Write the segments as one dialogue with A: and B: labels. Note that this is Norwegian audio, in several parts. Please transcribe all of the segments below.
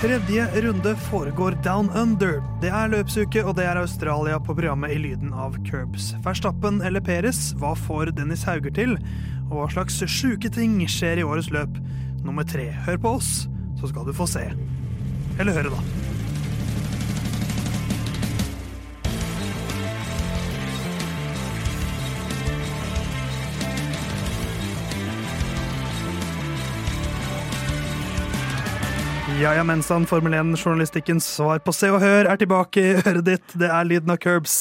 A: Tredje runde foregår down under. Det er løpsuke, og det er Australia på programmet i lyden av curbs. Verstappen eller Peres, hva får Dennis Hauger til? Og hva slags sjuke ting skjer i årets løp? Nummer tre. Hør på oss, så skal du få se. Eller høre, da. Ja, ja, mensan, Formel 1-journalistikkens svar på Se og Hør er tilbake i øret ditt. Det er lyden av curbs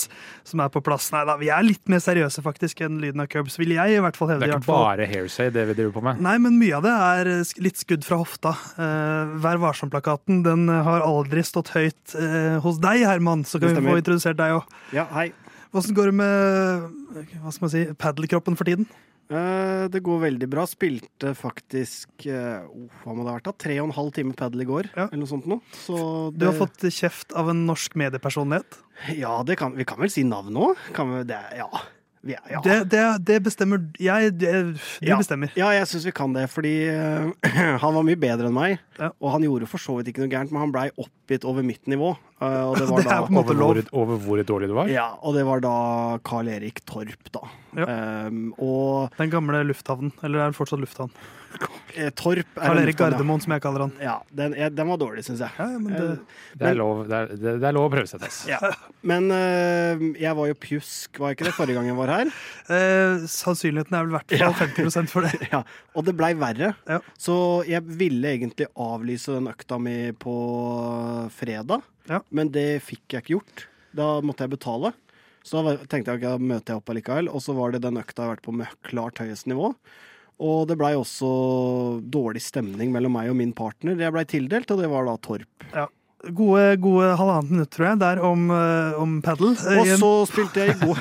A: som er på plass. Nei da, vi er litt mer seriøse faktisk enn lyden av curbs, vil jeg i hvert fall hevde.
B: Det er ikke bare hairsay det vi driver på med.
A: Nei, men mye av det er litt skudd fra hofta. Eh, Vær varsom-plakaten den har aldri stått høyt eh, hos deg, Herman. Så kan vi få introdusert deg òg.
C: Ja, hei.
A: Åssen går det med hva skal man si, padelkroppen for tiden?
C: Eh, det går veldig bra. Spilte faktisk oh, hva må det ha vært da? Tre og en halv time padel i går,
A: Ja.
C: eller noe sånt noe. Så
A: Du har fått kjeft av en norsk mediepersonlighet.
C: Ja, det kan, vi kan vel si navn nå? Vi, det, ja. Vi, ja.
A: Det, det, det bestemmer jeg. Det, du
C: Ja.
A: bestemmer.
C: Ja, jeg syns vi kan det, fordi uh, han var mye bedre enn meg. Og han gjorde for så vidt ikke noe gærent, men han blei oppgitt over mitt nivå. Eh, og det var
A: Det
C: da
B: Over hvor, over hvor dårlig du var.
C: ja, og det var da Carl Erik Torp, da.
A: Ja.
C: Um, og
A: Den gamle lufthavnen. Eller er det fortsatt lufthavn?
C: eh, Torp er
A: Karl Erik Gardermoen, som jeg kaller han.
C: Ja, den, ja, den var dårlig, syns jeg.
A: Ja, det,
C: Eh,
B: Det er lov, det er, det, det er lov å prøve seg, Tess.
C: Ja. Men uh, jeg var jo pjusk, var jeg ikke det, forrige gang jeg var her?
A: eh, sannsynligheten er vel verdt ja. 50% for det.
C: Ja, Og det blei verre.
A: Ja.
C: Så jeg ville egentlig avlyse den økta mi på fredag,
A: Ja.
C: men det fikk jeg ikke gjort. Da måtte jeg betale. Så da tenkte jeg ikke da møter jeg opp allikevel. Og så var det den økta jeg har vært på med klart høyest nivå. Og det blei også dårlig stemning mellom meg og min partner. Jeg blei tildelt, og det var da Torp.
A: Gode, gode halvannet minutt, tror jeg, der om, eh, om padel. Eh,
C: Og så spilte jeg i går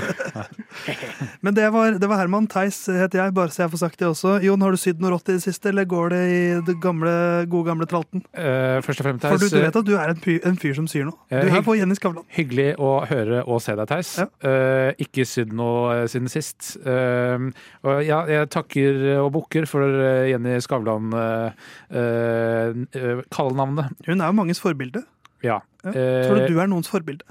A: Men det var, det var Herman. Theis heter jeg, bare så jeg får sagt det også. Jon, har du sydd noe rått i det siste, eller går det i det gamle, gode gamle tralten?
B: Uh, først og fremst,
A: For du, du vet at du er en, fyr, en fyr som syr noe. Du er på Jenny Skavlan.
B: Hyggelig å høre og se deg, Theis.
A: Ja.
B: Uh, ikke sydd noe siden sist. Uh, og ja, jeg takker og bukker for Jenny Skavlan uh, kallenavnet.
A: Hun er jo manges forbilde.
B: Ja.
A: Ja.
B: Eh,
A: Tror du du er noens forbilde?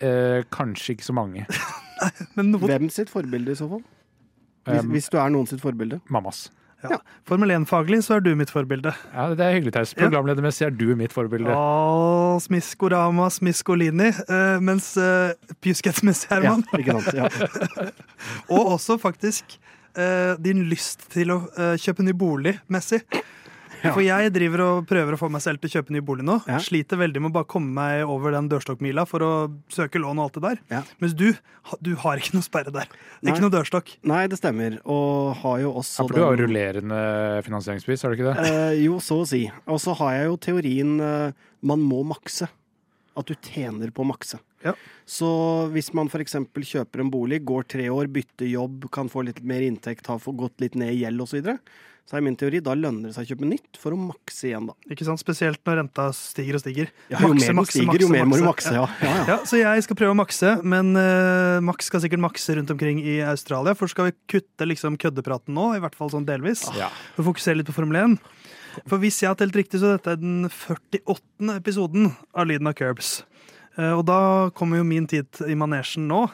B: eh, kanskje ikke så mange.
A: Men noen,
C: Hvem sitt forbilde, i så fall? Hvis,
B: Um,
C: hvis du er noen sitt forbilde.
B: Mammas.
A: ja. Formel 1-faglig så er du mitt forbilde.
B: Ja, Det er hyggelig,
A: Taus.
B: Programledermessig er du mitt forbilde.
A: Å, Smiskorama, Smiskolini. Eh, mens uh, pjusketsmessig,
C: Ja,
A: Herman.
C: ikke sant? Ja.
A: Og også faktisk eh, din lyst til å eh, kjøpe ny bolig messig.
C: Ja.
A: For jeg driver og prøver å få meg selv til å kjøpe ny bolig nå.
C: Ja.
A: Sliter veldig med å bare komme meg over den dørstokkmila for å søke lån og alt det der.
C: Ja.
A: Mens du, du har ikke noe sperre der.
C: Nei.
A: Ikke noe dørstokk.
C: Nei, det stemmer. Og har jo også
B: Ja, for du har rullerende finansieringspris, har du ikke det?
C: Eh, jo, så å si. Og så har jeg jo teorien eh, man må makse. At du tjener på å makse.
A: Ja.
C: Så hvis man f.eks. kjøper en bolig, går tre år, bytter jobb, kan få litt mer inntekt, har gått litt ned i gjeld osv., så, videre, så er min teori da lønner det seg å kjøpe nytt for å makse igjen, da.
A: Ikke sant? Spesielt når renta stiger og stiger.
C: Ja, jo
A: Makse,
C: mer den stiger,
A: makse,
C: jo mer må du
A: makse.
C: Ja, ja, ja.
A: Ja, så jeg skal prøve å makse, men uh, Max skal sikkert makse rundt omkring i Australia. For skal vi kutte liksom køddepraten nå, i hvert fall sånn delvis,
B: Ja.
A: og fokusere litt på Formel 1. For hvis jeg har telt riktig, så dette er den 48. episoden av Lyden av Curbs. Eh, og da kommer jo min tid i manesjen nå.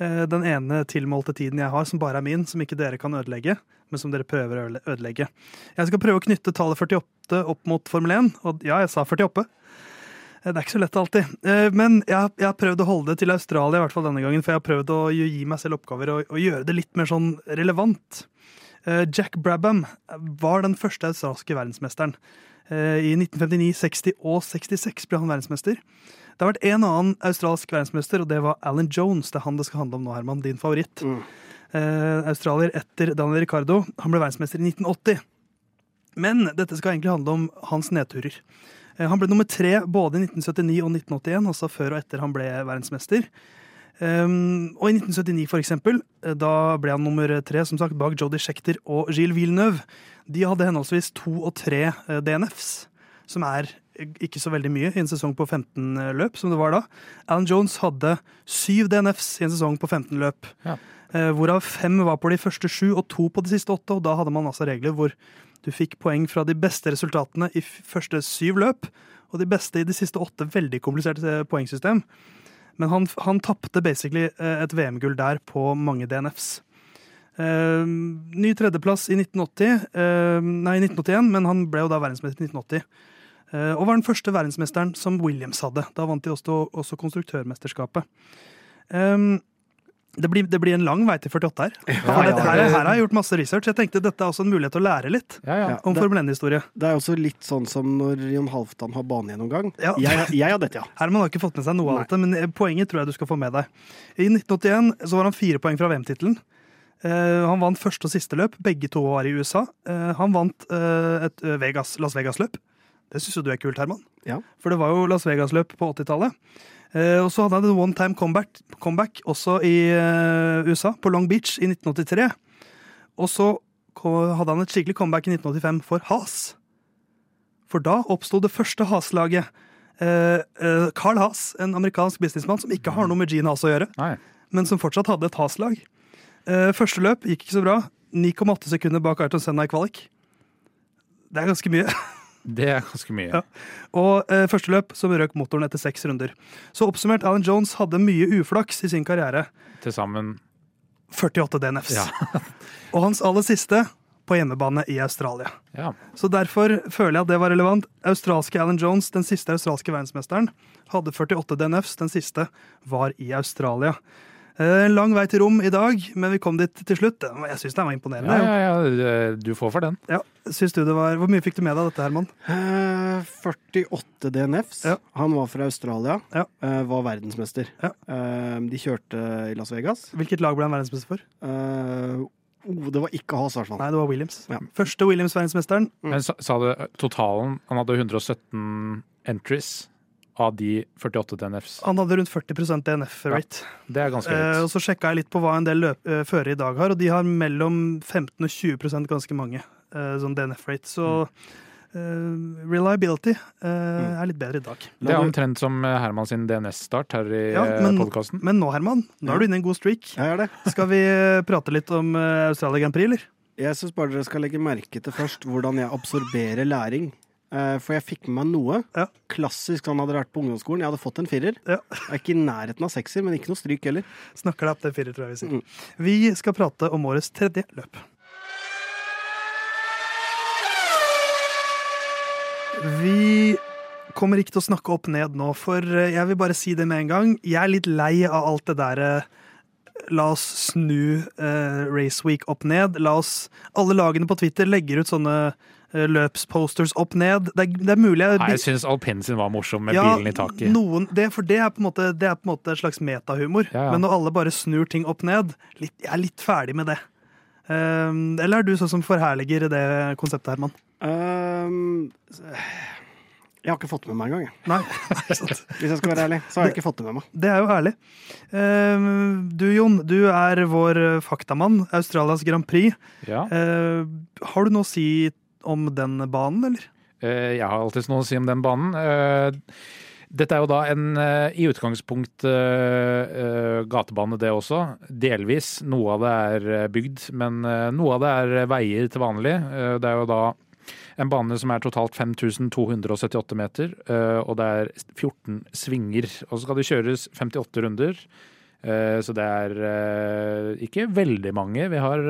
A: Eh, den ene tilmålte tiden jeg har, som bare er min, som ikke dere kan ødelegge, men som dere prøver å ødelegge. Jeg skal prøve å knytte tallet 48 opp mot Formel 1, og ja, jeg sa 48. Eh, Det er ikke så lett alltid. Men jeg, jeg har prøvd å holde det til Australia, i hvert fall denne gangen. For jeg har prøvd å gi meg selv oppgaver og, og gjøre det litt mer sånn relevant. Jack Brabham var den første australske verdensmesteren. I 1959, 60 og 66 ble han verdensmester. Det har vært en annen australsk verdensmester, og det var Alan Jones. Det er han det skal handle om nå, Herman. Din favoritt.
C: Mm.
A: Eh, australier etter Daniel Ricardo. Han ble verdensmester i 1980. Men dette skal egentlig handle om hans nedturer. Eh, Han ble nummer tre både i 1979 og 1981, altså før og etter han ble verdensmester. Um, og i 1979, for eksempel, eh, da ble han nummer tre som sagt, bak Jodie Schechter og Gilles Villeneuve. De hadde henholdsvis to og tre eh, DNFs, som er eh, ikke så veldig mye i en sesong på 15 løp, som det var da. Alan Jones hadde syv DNFs i en sesong på 15 løp.
B: Ja.
A: Eh, hvorav fem var på de første sju og to på de siste åtte. Og da hadde man altså regler hvor du fikk poeng fra de beste resultatene i første syv løp, og de beste i de siste åtte. Veldig komplisert eh, poengsystem. Men han, han tapte basically eh, et VM-gull der på mange DNFs. Eh, ny tredjeplass i 1980, eh, nei 1981, men han ble jo da verdensmester i 1980. Eh, og var den første verdensmesteren som Williams hadde. Da vant de også, også konstruktørmesterskapet. Um, det blir, det blir en lang vei til 48 her.
C: Ja,
A: ja, her, her har jeg gjort masse research. Jeg tenkte dette er også en mulighet til å lære litt om Formel 1-historie.
C: Det er også litt sånn som når Jon Halvdan har banegjennomgang.
A: Ja.
C: Jeg, jeg har dette, ja.
A: Herman har ikke fått med seg noe
C: Nei.
A: av dette, men eh, poenget tror jeg du skal få med deg. I 1981 så var han fire poeng fra VM-tittelen. Uh, han vant første og siste løp. Begge to var i USA. Uh, han vant uh, et Vegas, Las Vegas-løp. Det syns jo du er kult, Herman.
C: Ja.
A: For det var jo Las Vegas-løp på 80-tallet. Eh, og så hadde han en one time comeback, comeback også i eh, USA, på Long Beach i 1983. Og så hadde han et skikkelig comeback i 1985 for Haas. For da oppsto det første Haas-laget. Eh, Carl Haas, en amerikansk businessmann som ikke har noe med Gene Has å gjøre,
B: Nei.
A: men som fortsatt hadde et Haas-lag. Eh, første løp gikk ikke så bra. 9,8 sekunder bak Ayrton Senna i kvalik. Det er ganske mye.
B: Det er ganske mye.
A: Ja. Og eh, første løp så røk motoren etter seks runder. Så oppsummert, Alan Jones hadde mye uflaks i sin karriere.
B: Til sammen
A: 48 DNFs.
B: Ja.
A: Og hans aller siste på hjemmebane i Australia.
B: Ja.
A: Så derfor føler jeg at det var relevant. Australske Alan Jones, den siste australske verdensmesteren, hadde 48 DNFs. Den siste var i Australia. Eh, En lang vei til rom i dag, men vi kom dit til slutt. Jeg syns den var imponerende.
B: Ja, ja, ja, du får for den.
A: Ja, syns du det var, Hvor mye fikk du med deg av dette, Herman?
C: Eh, 48 DNFs.
A: Ja.
C: Han var fra Australia.
A: Ja.
C: eh, var verdensmester.
A: Ja.
C: Eh, de kjørte i Las Vegas.
A: Hvilket lag ble han verdensmester for?
C: Eh, oh, det var ikke Haas, i hvert fall.
A: Nei, det var Williams.
C: Ja.
A: Første Williams-verdensmesteren.
B: Men sa, sa det totalen Han hadde 117 entries av de 48 DNFs.
A: Han hadde rundt 40% DNF-rate.
B: Det er ganske
A: Eh, og så sjekka jeg litt på hva en del løp, eh, førere i dag har, og de har mellom 15 og 20% ganske mange eh, sånn DNF-rate. Så eh, reliability mm. er litt bedre i dag.
B: Det er omtrent som Herman sin DNS-start her i
A: Ja, men-
B: podkasten.
A: Men nå, Herman, nå er du inne i en god streak.
C: Jeg er det.
A: Skal vi prate litt om Australia Grand Prix, eller?
C: Jeg syns bare dere skal legge merke til først hvordan jeg absorberer læring. Eh, For jeg fikk med meg noe.
A: Ja.
C: Klassisk han hadde vært på ungdomsskolen. Jeg hadde fått en firer.
A: Ja.
C: Jeg er ikke i nærheten av sekser, men ikke noe stryk heller.
A: Snakker deg opp til firer, tror jeg vi sier.
C: Mm.
A: Vi skal prate om årets tredje løp. Vi kommer ikke til å snakke opp ned nå, for eh, jeg vil bare si det med en gang. Jeg er litt lei av alt det derre La oss snu eh, Race Week opp ned. La oss Alle lagene på Twitter legger ut sånne eh, løpsposters opp ned. Det er, det er mulig jeg
B: Nei, jeg syns Alpinsen var morsom med
A: ja,
B: bilen i taket.
A: Noen, det, for det er, på en måte, det er på en måte et slags metahumor.
B: Ja, ja.
A: Men når alle bare snur ting opp ned, litt, jeg er litt ferdig med det. Um, eller er du sånn som forherliger det konseptet, Herman?
C: Um, jeg har ikke fått det med meg engang.
A: Nei.
C: Hvis jeg skal være ærlig, så har jeg ikke fått det med meg.
A: Det er jo ærlig. Ehm, du, Jon, du er vår faktamann. Australias Grand Prix.
B: Ja.
A: Har du noe å si om den banen, eller?
B: Eh, Jeg har alltid noe å si om den banen. Eh, Dette er jo da en eh, i utgangspunkt gatebane, det også. Delvis. Noe av det er bygd, men noe av det er veier til vanlig. Det er jo da en bane som er totalt 5278 meter, og det er 14 svinger. Og så skal det kjøres 58 runder. Så det er ikke veldig mange. Vi har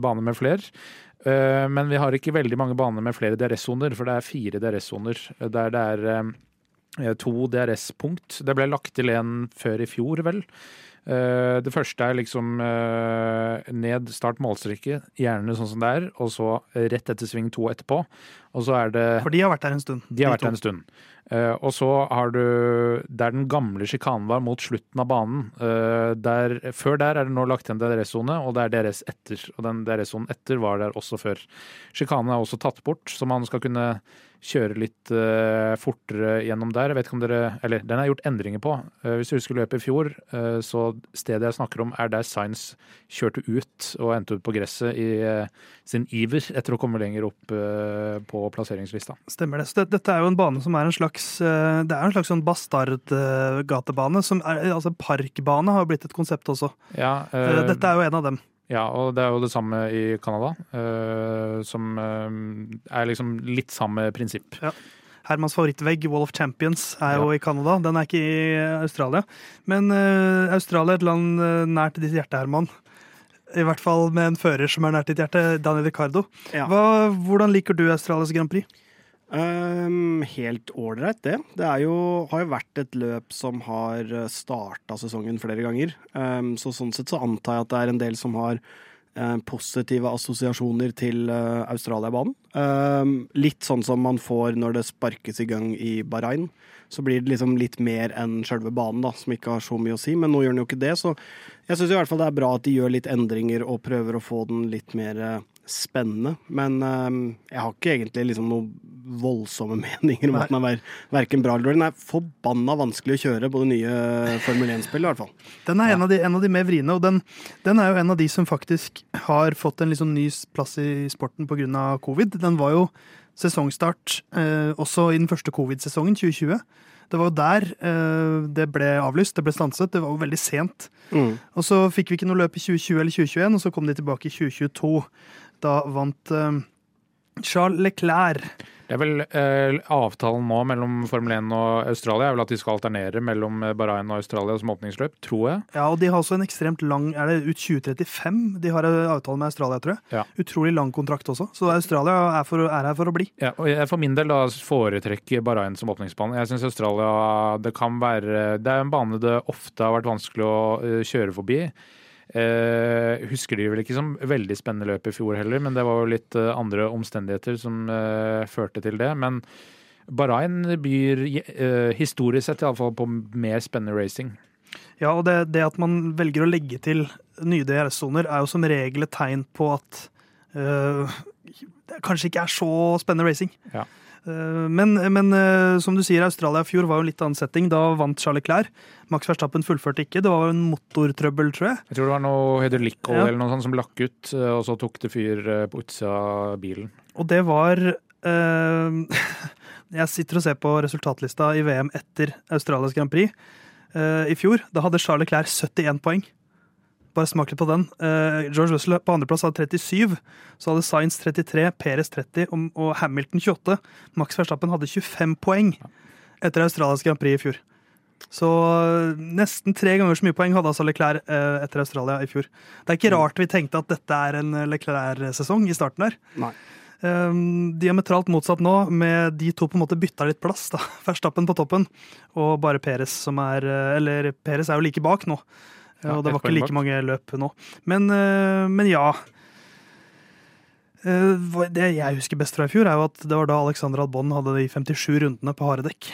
B: bane med flere. Eh, Men vi har ikke veldig mange baner med flere DRS-soner, for det er fire DRS-soner. Der det er eh, to DRS-punkt. Det ble lagt til en før i fjor, vel. Eh, Det første er liksom eh, ned, start målstreke, gjerne sånn som det er, og så rett etter sving to etterpå. Og så er det
A: For de har vært der en stund.
B: de har vært der en stund. Eh, og så har du Der den gamle sjikanen var mot slutten av banen. eh, der, før der er det nå lagt til en DRS-sone, og det er DRS etter. Og den DRS-sonen etter var der også før. Sjikanen er også tatt bort, så man skal kunne kjøre litt uh, fortere gjennom der. Jeg vet ikke om dere Eller den er gjort endringer på. Uh, hvis du husker løpet i fjor, uh, så stedet jeg snakker om, er der Science kjørte ut og endte ut på gresset i sin iver etter å komme lenger opp på plasseringslista.
A: Stemmer det. Så det, dette er jo en bane som er en slags Det er en slags sånn bastardgatebane. som altså Parkbane har jo blitt et konsept også.
B: Ja,
A: Dette er jo en av dem.
B: Ja, og det er jo det samme i Canada. uh, som uh, er liksom litt samme prinsipp.
A: Hermans favorittvegg, Wall of Champions, er jo i Canada. Den er ikke i Australia. Men uh, Australia er et land nært ditt hjerte, Herman. I hvert fall med en fører som er nært ditt hjerte, Daniel Ricardo.
C: Ja.
A: Hva, hvordan liker du Australias Grand Prix?
C: Ehm, helt ålreit, det. Det jo, har jo vært et løp som har starta sesongen flere ganger. Um, så sånn sett så antar jeg at det er en del som har uh, positive assosiasjoner til uh, Australiabanen. Um, litt sånn som man får når det sparkes i gang i Bahrain. Så blir det liksom litt mer enn sjølve banen, da, som ikke har så mye å si. Men nå gjør den jo ikke det, så jeg syns i hvert fall det er bra at de gjør litt endringer og prøver å få den litt mer uh, spennende. Men jeg har ikke egentlig liksom noen voldsomme meninger om
A: Nei.
C: at den er ver verken bra eller dårlig. Den er forbanna vanskelig å kjøre på det nye Formel 1-spillet, i hvert fall.
A: Den er en, av de, en av de mer vriene, og den, den er jo en av de som faktisk har fått en liksom ny plass i sporten pga. covid. Den var jo sesongstart eh, også i den første covid-sesongen, 2020. Det var jo der eh, det ble avlyst, det ble stanset. Det var jo veldig sent.
C: Mm.
A: Og så fikk vi ikke noe løp i 2020 eller 2021, og så kom de tilbake i 2022. Da vant eh, Charles Leclerc.
B: Det er vel eh, Avtalen nå mellom Formel 1 og Australia er vel at de skal alternere mellom eh, Bahrain og Australia som åpningsløp, tror jeg.
A: Ja, og de har også en ekstremt lang Er det ut 2035 de har avtale med Australia, tror jeg?
B: Ja.
A: Utrolig lang kontrakt også. Så Australia er, for, er her for å bli.
B: Ja, og jeg for min del da foretrekker Bahrain som åpningsbane. Jeg syns Australia det kan være Det er en bane det ofte har vært vanskelig å eh, kjøre forbi. Eh, husker de vel ikke som veldig spennende løp i fjor heller, men det var jo litt eh, andre omstendigheter som eh, førte til det. Men Bahrain byr eh, historisk sett iallfall på mer spennende racing.
A: Ja, og det, det at man velger å legge til nye DRS-soner, er jo som regel et tegn på at det kanskje ikke er så spennende racing.
B: Ja.
A: Eh, men men eh, som du sier, Australia i fjor var jo en litt annen setting. Da vant Charles Leclerc. Max Verstappen fullførte ikke. Det var en motortrøbbel, tror jeg.
B: Jeg tror det var noe hydraulikkolje
A: Ja.
B: eller noe sånt som lakk ut, eh, og så tok det fyr på utsida av bilen.
A: Og det var eh, Jeg sitter og ser på resultatlista i VM etter Australias Grand Prix eh, i fjor. Da hadde Charles Leclerc 71 poeng. Bare smak litt på den. Uh, George Russell på andreplass hadde 37. Så hadde Sainz 33, Perez 30 og, og Hamilton 28. Max Verstappen hadde 25 poeng etter Australias Grand Prix i fjor. Så eh, nesten tre ganger så mye poeng hadde altså Leclerc eh, etter Australia i fjor. Det er ikke rart vi tenkte at dette er en Leclerc-sesong i starten her.
C: Nei.
A: Um, diametralt motsatt nå, med de to på en måte bytta litt plass. da. Verstappen på toppen, og bare Peres som er Eller Peres er jo like bak nå.
B: Ja,
A: og det var ikke like mange løp nå. Men, eh, men ja. Eh, Det jeg husker best fra i fjor, er jo at det var da Alexander Albon hadde de 57 rundene på harde dekk.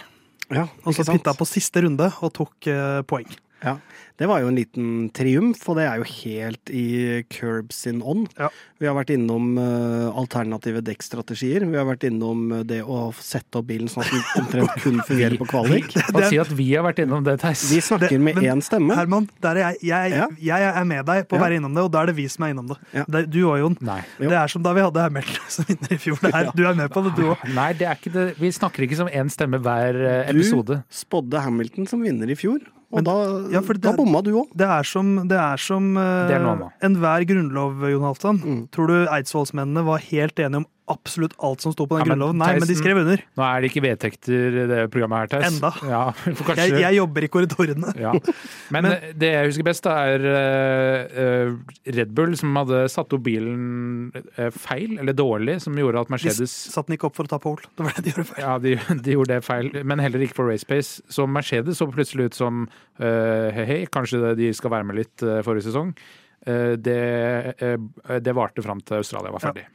C: Ja,
A: Og så pitta på siste runde og tok eh, poeng.
C: Ja, Det var jo en liten triumf, og det er jo helt i Curb sin ånd.
A: Ja.
C: Vi har vært innom uh, alternative dekkstrategier. Vi har vært innom eh, det å sette opp bilen sånn at den omtrent kun fungerer på kvalik.
B: Hva si at vi har vært innom det, Theis?
C: Vi snakker
A: Det-
C: med én stemme.
A: Herman, der er jeg, jeg,
C: Ja.
A: jeg er med deg på å være innom det, og da er det vi som er innom det.
C: Ja.
A: det er, du og Jon.
B: Nei.
A: Det er som da vi hadde Hamilton som vinner i fjor. Det er, Du er med på det, du òg.
B: Nei, det er ikke det. Vi snakker ikke som én stemme hver eh, episode.
C: Du spådde Hamilton som vinner i fjor, og
A: Men-
C: da,
A: ja, det
C: da bomma du òg.
A: Det er som, det er som uh,
B: Det er
A: enhver grunnlov, Jon Halvdan.
C: Mm.
A: Tror du Eidsvollsmennene var helt enige om absolutt alt som sto på den
B: Ja, men
A: grunnloven? Nei, men de skrev under.
B: Nå er det ikke vedtekter, det programmet her, Theis.
A: Enda.
B: Ja, kanskje...
A: Jeg, jeg jobber i korridorene.
B: Ja. Men, men, det jeg husker best, er eh, eh, Red Bull som hadde satt opp bilen eh, feil, eller dårlig, som gjorde at
A: De
B: Mercedes
A: satte den ikke opp for å ta pole. Det var det de gjorde feil.
B: Ja, de, de gjorde det feil, men heller ikke for race pace. Så Mercedes så plutselig ut som eh, hei, hei, kanskje de skal være med litt eh, forrige sesong. Eh, det, eh, det varte fram til Australia var ferdig.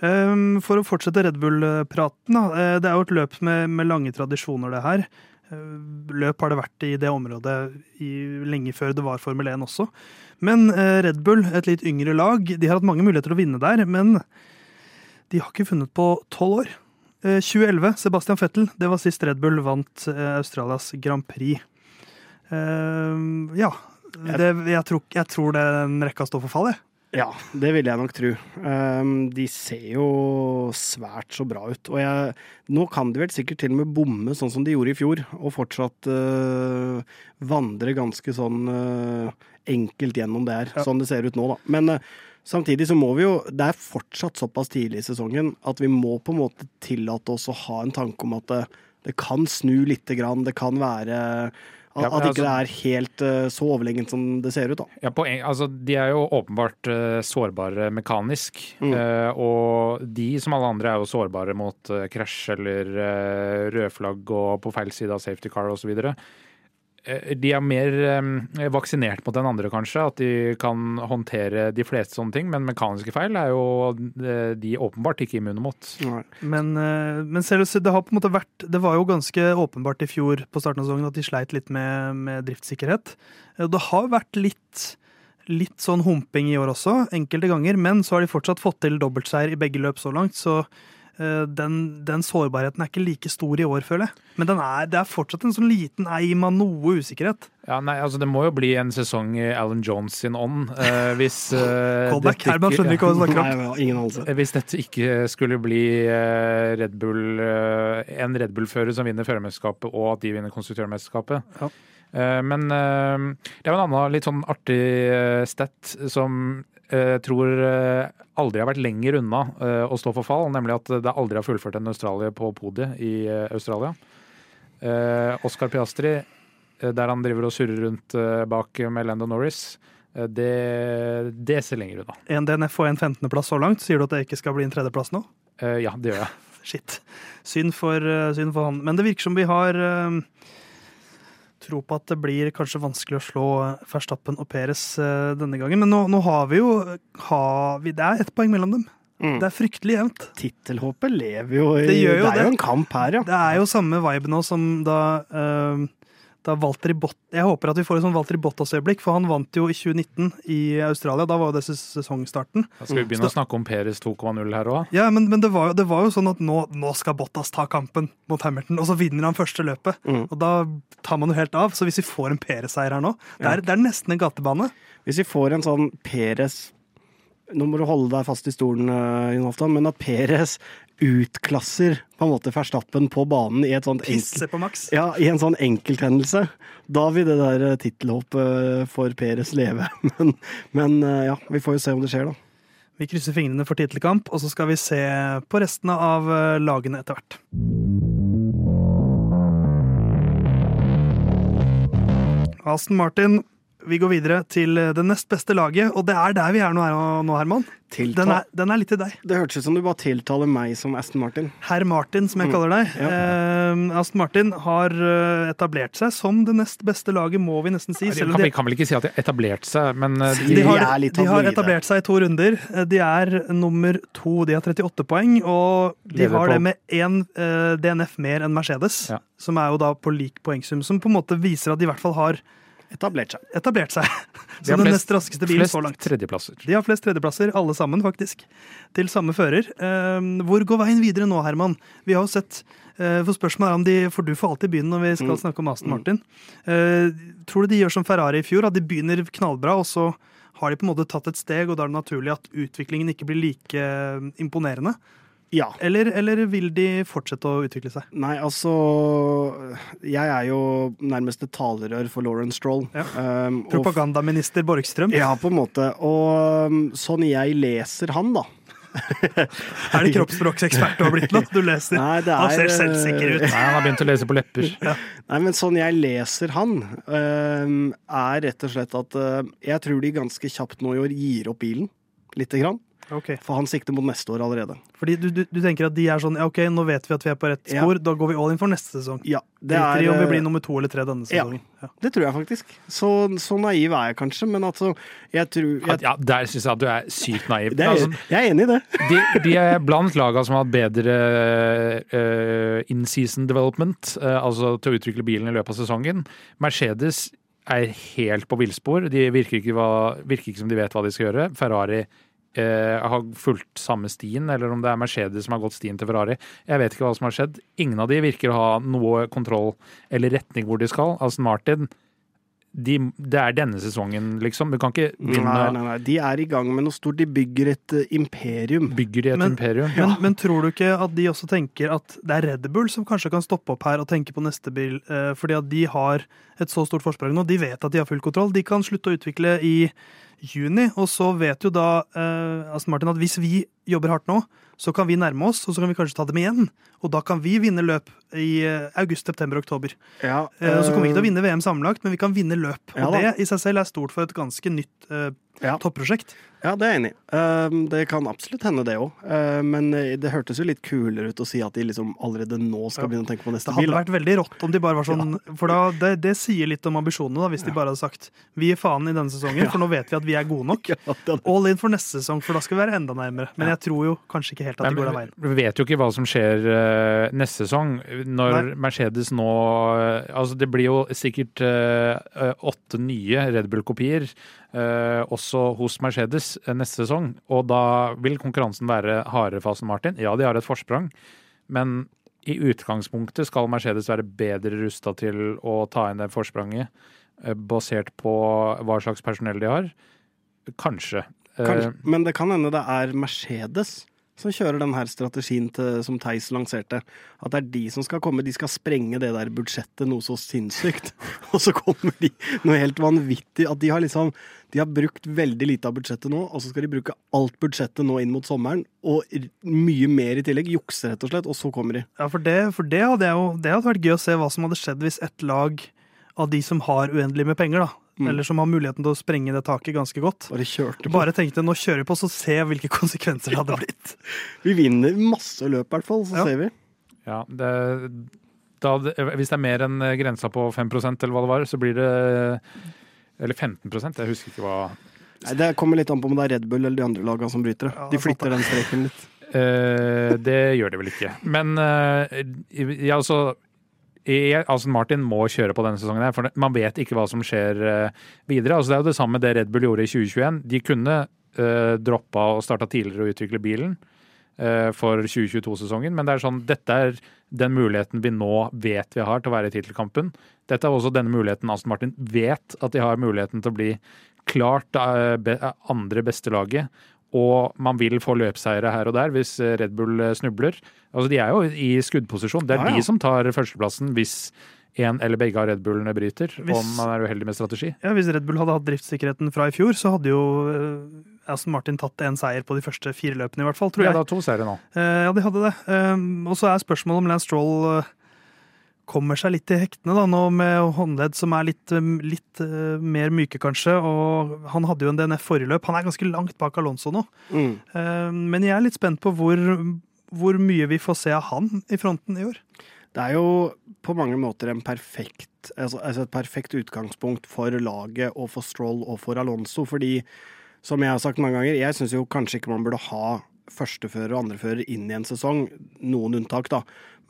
A: Ja. for å fortsette Red Bull-praten, eh, Det er jo et løp med, med lange tradisjoner, det her. Løp har det vært i det området i, lenge før det var Formel 1 også. Men Red Bull, et litt yngre lag, de har hatt mange muligheter å vinne der, men de har ikke funnet på tolv år. Eh, 2011, Sebastian Fettel, det var sist Red Bull vant Australias Grand Prix. Eh, ja. Det, jeg, tror, jeg tror den rekka står for fall, jeg.
C: Ja, det vil jeg nok tro. Um, de ser jo svært så bra ut. Og jeg, nå kan de vel sikkert til og med bomme sånn som de gjorde i fjor, og fortsatt uh, vandre ganske sånn uh, enkelt gjennom det her,
A: Ja.
C: sånn det ser ut nå, da. Men uh, Samtidig så må vi jo Det er fortsatt såpass tidlig i sesongen at vi må på en måte tillate oss å ha en tanke om at det, det kan snu lite grann. Det kan være at, at ikke
B: altså-
C: det er helt eh, så overlegent som det ser ut, da.
B: Ja, på en, altså, de er jo åpenbart eh, sårbare mekanisk.
C: Mm.
B: eh, og de, som alle andre, er jo sårbare mot krasj eller rødflagg og på feil side av safety car osv. Uh, de er mer eh, vaksinert mot den andre, kanskje. At de kan håndtere de fleste sånne ting. Men mekaniske feil er jo eh, de åpenbart ikke immune mot.
A: Men, eh, men ser du, det har på en måte vært Det var jo ganske åpenbart i fjor på starten av sesongen at de sleit litt med, med driftssikkerhet. Eh, Det har vært litt, litt sånn humping i år også, enkelte ganger. Men så har de fortsatt fått til dobbeltseier i begge løp så langt. Så eh, den, den sårbarheten er ikke like stor i år, føler jeg. Men den er, det er fortsatt en sånn liten eim av noe usikkerhet.
B: Ja, nei, altså Det må jo bli en sesong i Alan Jones sin ånd. eh, hvis eh,
A: Callback.
B: dette
A: ikke om.
C: Nei.
B: Eh, Hvis dette ikke skulle bli eh, Red Bull, eh, en Red Bull-fører som vinner førermesterskapet, og at de vinner konstruktørmesterskapet.
A: Ja.
B: Eh, Men eh, det er jo en annen litt sånn artig eh, stat som jeg tror eh, aldri har vært lenger unna eh, å stå for fall, nemlig at det aldri har fullført en Australie på podiet i eh, Australia. Eh, Oscar Piastri, eh, der han driver og surrer rundt eh, bak med Lando Norris, eh, det, det ser lenger unna.
A: En DNF og en 15.-plass så langt. Sier du at det ikke skal bli en tredjeplass nå?
B: Eh, Ja, det gjør jeg.
A: Shit. Synd for, eh, synd for han. Men det virker som vi har eh, tro på at det blir kanskje vanskelig å slå Verstappen og Peres eh, denne gangen. Men nå, nå har vi jo har vi, Det er ett poeng mellom dem.
C: Mm.
A: Det er fryktelig jevnt.
C: Tittelhåpet lever jo i
A: Det jo det
C: er
A: det.
C: jo en kamp her, ja.
A: Det er jo samme vibe nå som da uh, da Valtteri Bott Jeg håper at vi får et sånn Valtteri Bottas-øyeblikk, for han vant jo i 2019 i Australia. Da var jo det sesongstarten.
B: Da skal vi begynne å snakke om Peres 2,0 her òg.
A: Ja, men, men det, var jo, det var jo sånn at nå, nå skal Bottas ta kampen mot Hamilton, og så vinner han første løpet.
C: Mm.
A: Og da tar man jo helt av. Så hvis vi får en Peres-seier her nå det er, det er nesten en gatebane.
C: Hvis vi får en sånn Peres Nå må du holde deg fast i stolen, eh, Jon Halvdan, men at Peres utklasser på en måte Verstappen på banen i et sånt
A: Pisse på
C: ja, i en sånn enkelthendelse. Da vil det der tittelhåpet for Peres leve. Men, men eh, ja, vi får jo se om det skjer, da.
A: Vi krysser fingrene for tittelkamp, og så skal vi se på resten av eh, lagene etter hvert. Aston Martin, vi går videre til eh, det nest beste laget, og det er der vi er nå, nå Herman. Den er, den er litt til deg.
C: Det hørtes ut som du bare tiltaler meg som Aston Martin.
A: Herr Martin, som jeg kaller deg.
C: Ja.
A: Eh, Aston Martin har eh, etablert seg som det nest beste laget, må vi nesten si.
B: De
A: Selv
B: kan,
A: de,
B: vi kan vel ikke si at de har etablert seg, men eh, de,
A: de, har, de har etablert seg i to runder. De er nummer to. De har 38 poeng, og de
B: Lever
A: har
B: på-
A: det med én eh, DNF mer enn Mercedes,
B: Ja.
A: som er jo da på lik poengsum, som på en måte viser at de i hvert fall har
C: Etablert seg.
A: etablert seg
B: de har
A: den
B: flest-
A: nest raskeste bilen så langt.
B: tredjeplasser.
A: De har flest tredjeplasser, alle sammen faktisk, til samme fører. Eh, hvor går veien videre nå, Herman? Vi har jo sett eh, for Spørsmålet er om de For du får alltid begynne når vi skal
C: Mm.
A: snakke om Aston Martin. Eh, tror du de gjør som Ferrari i fjor, at de begynner knallbra, og så har de på en måte tatt et steg, og da er det naturlig at utviklingen ikke blir like eh, imponerende?
C: Ja.
A: Eller, eller vil de fortsette å utvikle seg?
C: Nei, altså Jeg er jo nærmest et talerør for Lauren Stroll.
A: Ja.
C: Um,
A: Propagandaminister Borgstrøm?
C: Ja, på en måte. Og um, sånn jeg leser han, da
A: Er det kroppsspråksekspert du har blitt nå? Du leser.
C: Nei, det
A: Han ser
C: er,
A: selvsikker ut.
B: Nei, han har begynt å lese på lepper.
C: Nei, men sånn jeg leser han, um, er rett og slett at uh, jeg tror de ganske kjapt nå i år gir opp bilen. Lite grann.
A: Ok.
C: For han sikter mot neste år allerede.
A: Fordi du, du, du tenker at de er sånn ja, OK, nå vet vi at vi er på rett
C: Ja.
A: spor, da går vi all in for neste sesong.
C: Ja, det
A: Driter i
C: er
A: om vi
C: uh,
A: blir nummer to eller tre denne sesongen. Ja.
C: Det tror jeg faktisk. Så, så naiv er jeg kanskje, men altså Jeg tror jeg,
B: Ja, Der syns jeg at du er sykt naiv.
C: er,
B: Altså,
C: Jeg er enig i det.
B: de, de er blant laga som har hatt bedre uh, in-season development, uh, altså til å utvikle bilen i løpet av sesongen. Mercedes er helt på villspor. De virker ikke, hva, virker ikke som de vet hva de skal gjøre. Ferrari eh, har fulgt samme stien, eller om det er Mercedes som har gått stien til Ferrari. Jeg vet ikke hva som har skjedd. Ingen av de virker å ha noe kontroll eller retning hvor de skal. Aston Martin de, det er denne sesongen, liksom. Du kan ikke
C: Nei,
B: begynne
C: nei, nei. De er i gang med noe stort. De bygger et uh, imperium.
B: bygger de et
A: Men-
B: imperium.
A: Men, men tror du ikke at de også tenker at det er Red Bull som kanskje kan stoppe opp her og tenke på neste bil, Uh, fordi at de har et så stort forsprang nå? De vet at de har full kontroll. De kan slutte å utvikle i juni. Og så vet jo da eh, Aston Martin at hvis vi jobber hardt nå, så kan vi nærme oss, og så kan vi kanskje ta dem igjen. Og da kan vi vinne løp i eh, august, september, oktober.
C: Ja,
A: Eh, og så kommer vi ikke til å
C: eh,
A: vinne VM sammenlagt, men vi kan vinne løp.
C: Ja
A: og det i seg selv er stort for et ganske nytt eh,
C: Ja.
A: topprosjekt.
C: Ja, det er jeg enig i. Um, det kan absolutt hende, det òg. men eh, det hørtes jo litt kulere ut å si at de liksom allerede nå skal begynne å tenke på
A: Det
C: neste
A: hadde
C: bil. da.
A: vært veldig rått om de bare var sånn For da, det, det sier litt om ambisjonene, da, hvis de bare hadde sagt vi gir faen i denne sesongen, for nå vet vi at vi er gode nok.
C: Ja, det hadde-
A: All in for neste sesong, for da skal vi være enda nærmere. Men jeg tror jo kanskje ikke helt at det går den veien.
B: Vi vet jo ikke hva som skjer eh, neste sesong. Når
A: Nei.
B: Mercedes nå eh, Altså, det blir jo sikkert åtte nye Red Bull-kopier også hos Mercedes eh, neste sesong. Og da vil konkurransen være hardere for Aston Martin. Ja, de har et forsprang, men i utgangspunktet skal Mercedes være bedre rusta til å ta inn det forspranget, eh, basert på hva slags personell de har. Kanskje. Eh,
C: Kanskje. Men det kan hende det er Mercedes som kjører den her strategien til, som Theis lanserte. At det er de som skal komme. De skal sprenge det der budsjettet noe så sinnssykt. Og så kommer de noe helt vanvittig. At de har liksom De har brukt veldig lite av budsjettet nå, og så skal de bruke alt budsjettet nå inn mot sommeren. Og mye mer i tillegg. Jukse, rett og slett. Og så kommer de.
A: Ja, for det, for det hadde jo Det hadde vært gøy å se hva som hadde skjedd hvis et lag av de som har uendelig med penger, da,
C: Mm.
A: eller som har muligheten til å sprenge det taket ganske godt,
C: Bare kjørte på.
A: bare tenkte nå kjører vi på, så se hvilke konsekvenser det hadde blitt.
C: Vi vinner masse løp, i hvert fall. Så
A: Ja.
C: ser vi.
B: Ja, det, da, hvis det er mer enn grensa på 5% eller hva det var, så blir det Eller 15% jeg husker ikke hva
C: Nei, Det kommer litt an på om det er Red Bull eller de andre lagene som bryter det.
A: Ja,
C: De
A: er
C: flytter den streken litt.
B: Eh, Det gjør det vel ikke. Men eh, ja, altså jeg, Aston Martin må kjøre på denne sesongen, for man vet ikke hva som skjer eh, videre. Altså, det er jo det samme det Red Bull gjorde i 2021. De kunne uh, droppa og starta tidligere å utvikle bilen uh, for 2022-sesongen, men det er sånn, dette er den muligheten vi nå vet vi har til å være i tittelkampen. Dette er også denne muligheten Aston Martin vet at de har muligheten til å bli klart eh, be, andre beste laget. Og man vil få løpseiere her og der hvis eh, Red Bull eh, snubler. Altså De er jo i skuddposisjon. Det er
C: Ja, ja.
B: de som tar førsteplassen hvis en eller begge av Red Bullene bryter.
A: Hvis-
B: Om man er uheldig med strategi.
A: Ja, Hvis Red Bull hadde hatt driftssikkerheten fra i fjor, så hadde jo eh, Aston Martin tatt en seier på de første fire løpene, i hvert fall, tror jeg.
B: Ja,
A: jeg.
B: da to seire nå.
A: Ja, de hadde det. Og så er spørsmålet om Lance Stroll kommer seg litt i hektene da, nå med håndledd som er litt, um, litt uh, mer myke, kanskje. Og han hadde jo en DNF forrige løp. Han er ganske langt bak Alonso nå.
C: Mm.
A: Uh, Men jeg er litt spent på hvor, hvor mye vi får se av han i fronten i år.
C: Det er jo på mange måter en perfekt, altså, altså et perfekt utgangspunkt for laget og for Stroll og for Alonso. Fordi, som jeg har sagt mange ganger, jeg syns jo kanskje ikke man burde ha førstefører og andrefører inn i en sesong. Noen unntak, da.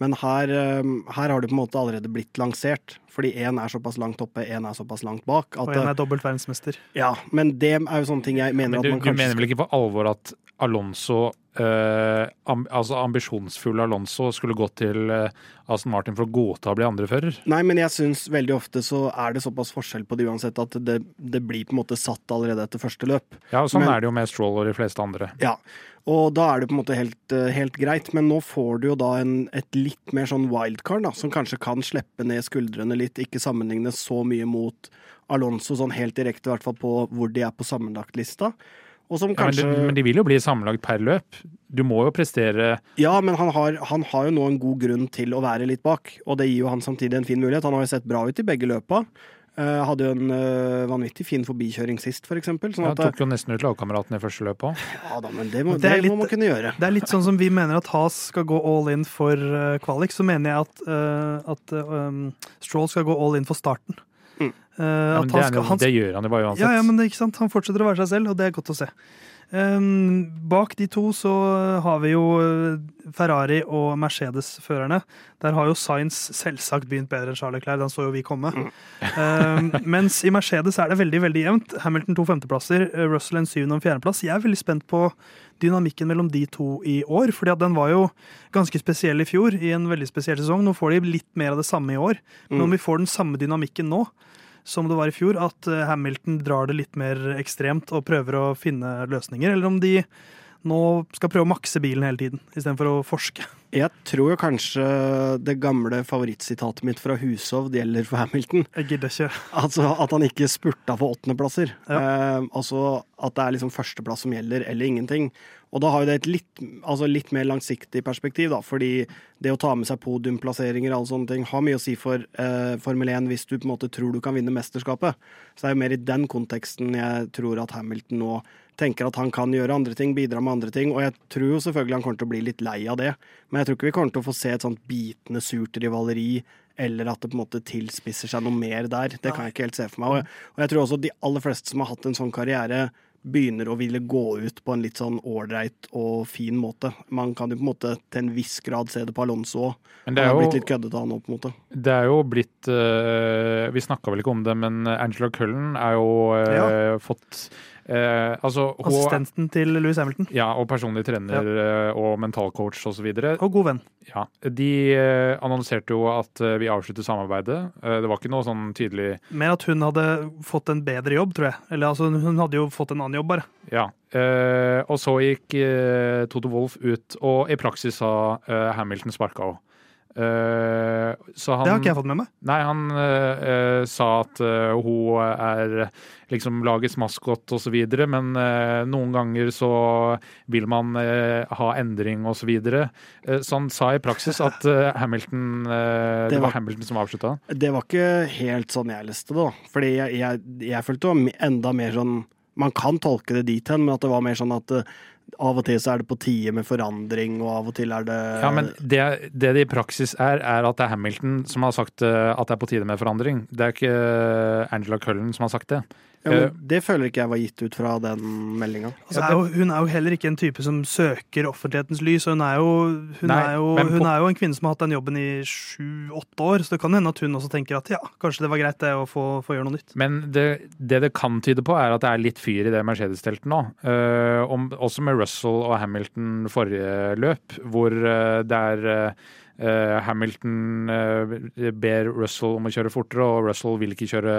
C: Men her, eh, her har det på en måte allerede blitt lansert. Fordi én er såpass langt oppe, én er såpass langt bak. At,
A: Og en er dobbelt verdensmester.
C: ja, men det er jo sånne ting jeg mener
B: Men
C: at man kanskje du
B: mener vel ikke på alvor at Alonso eh, amb altså ambisjonsfulle Alonso skulle gått til eh, Aston Martin for å godta å bli andrefører?
C: Nei, men jeg syns veldig ofte så er det såpass forskjell på det uansett at det, det blir på en måte satt allerede etter første løp.
B: Ja, og sånn
C: Men-
B: er det jo med Stroll og de fleste andre.
C: Ja, og da er det på en måte helt, eh, helt greit, men nå får du jo da en, et litt mer sånn wildcard, da, som kanskje kan slippe ned skuldrene litt, ikke sammenligne så mye mot Alonso sånn helt direkte, i hvert fall på hvor de er på sammenlagtlista. Og som
B: Ja, men, de, men de vil jo bli sammenlagt per løp. Du må jo prestere
C: Ja, men han har, han har jo nå en god grunn til å være litt bak, og det gir jo han samtidig en fin mulighet. Han har jo sett bra ut i begge løpa. Eh, hadde jo en eh, vanvittig fin forbikjøring sist, for eksempel. Sånn
B: ja, Tok jo nesten ut lagkameraten i første løp òg.
C: ja da, men det må,
A: Det
C: det må man kunne gjøre.
A: Det er litt sånn som vi mener at Haas skal gå all in for eh, kvalik, så mener jeg at, at um, Stroll skal gå all in for starten.
C: Mm.
A: Uh,
B: Ja,
A: at
B: men det,
A: han skal,
B: jo-
A: han
B: det gjør han jo bare uansett.
A: Ja, ja, men det, ikke sant? Han fortsetter å være seg selv, og det er godt å se. Um, bak de to så har vi jo eh, Ferrari og Mercedes-førerne. Der har jo Science selvsagt begynt bedre enn Charles Leclerc, den så jo vi komme. Um, mens i Mercedes er det veldig veldig jevnt. Hamilton to femteplasser, eh, Russell en syvende og en fjerdeplass. Jeg er veldig spent på dynamikken mellom de to i år, fordi at den var jo ganske spesiell i fjor, i en veldig spesiell sesong. Nå får de litt mer av det samme i år, men om vi får den samme dynamikken nå, som det var i fjor, at eh, Hamilton drar det litt mer ekstremt og prøver å finne løsninger, eller om de nå skal prøve å makse bilen hele tiden, istedenfor å forske.
C: Jeg tror jo kanskje det gamle favorittsitatet mitt fra Hushovd gjelder for Hamilton.
A: Jeg gidder ikke.
C: Altså at han ikke spurta for åttendeplasser.
A: Ja.
C: Eh, altså at det er liksom førsteplass som gjelder, eller ingenting. Og da har jo det et litt, altså litt mer langsiktig perspektiv, da. Fordi det å ta med seg podiumplasseringer og alle sånne ting har mye å si for eh, Formel 1 hvis du på en måte tror du kan vinne mesterskapet. Så det er jo mer i den konteksten jeg tror at Hamilton nå tenker at han kan gjøre andre ting, bidra med andre ting. Og jeg tror jo selvfølgelig han kommer til å bli litt lei av det. Men jeg tror ikke vi kommer til å få se et sånt bitende surt rivaleri eller at det på en måte tilspisser seg noe mer der. Det kan jeg ikke helt se for meg. Og jeg, og jeg tror også de aller fleste som har hatt en sånn karriere, begynner å ville gå ut på en litt sånn ålreit og fin måte. Man kan jo på en måte til en viss grad se det på Alonso òg. Han
B: er
C: har
B: jo-
C: blitt litt køddete han nå, på en måte.
B: Det er jo blitt eh, Vi snakka vel ikke om det, men Angela Cullen er jo ja. fått eh, Altså,
A: Assistenten til Louis Hamilton.
B: ja, og personlig trener ja. og mentalcoach osv.
A: Og god venn.
B: Ja, de eh, annonserte jo at eh, vi avslutter samarbeidet. Eh, det var ikke noe sånn tydelig
A: Mer at hun hadde fått en bedre jobb, tror jeg. Eller altså, hun hadde jo fått en annen jobb, bare.
B: Ja. Eh, og så gikk eh, Toto Wolff ut og i praksis sa eh, Hamilton sparka henne. Så han
A: Det har ikke jeg fått med meg.
B: Nei, han eh, sa at uh, hun er liksom lagets maskot osv., men noen ganger så vil man ha endring osv. Så. Eh, så han sa i praksis at Hamilton
C: Det
B: Det
C: var-
B: var Hamilton som avslutta.
C: Det var ikke helt sånn jeg leste det, da. Fordi jeg, jeg, jeg følte det var enda mer sånn Man kan tolke det dit hen, men at det var mer sånn at av og til så er det på tide med forandring, og av og til er det
B: Ja, men det, det det i praksis er, er at det er Hamilton som har sagt eh, at det er på tide med forandring. Det er ikke eh, Angela Cullen som har sagt det.
C: Ja, men Det føler ikke jeg var gitt ut fra den meldinga.
A: Altså, hun er jo heller ikke en type som søker offentlighetens lys. Hun er jo, hun
B: Nei,
A: er jo,
B: hun på-
A: er jo en kvinne som har hatt den jobben i sju-åtte år, så det kan hende at hun også tenker at ja, kanskje det var greit det å få, få gjøre noe nytt.
B: Men det, det det kan tyde på, er at det er litt fyr i det Mercedes-teltet nå. Uh, om, også med Russell og Hamilton forrige løp, hvor uh, det er eh, Hamilton eh, ber Russell om å kjøre fortere, og Russell vil ikke kjøre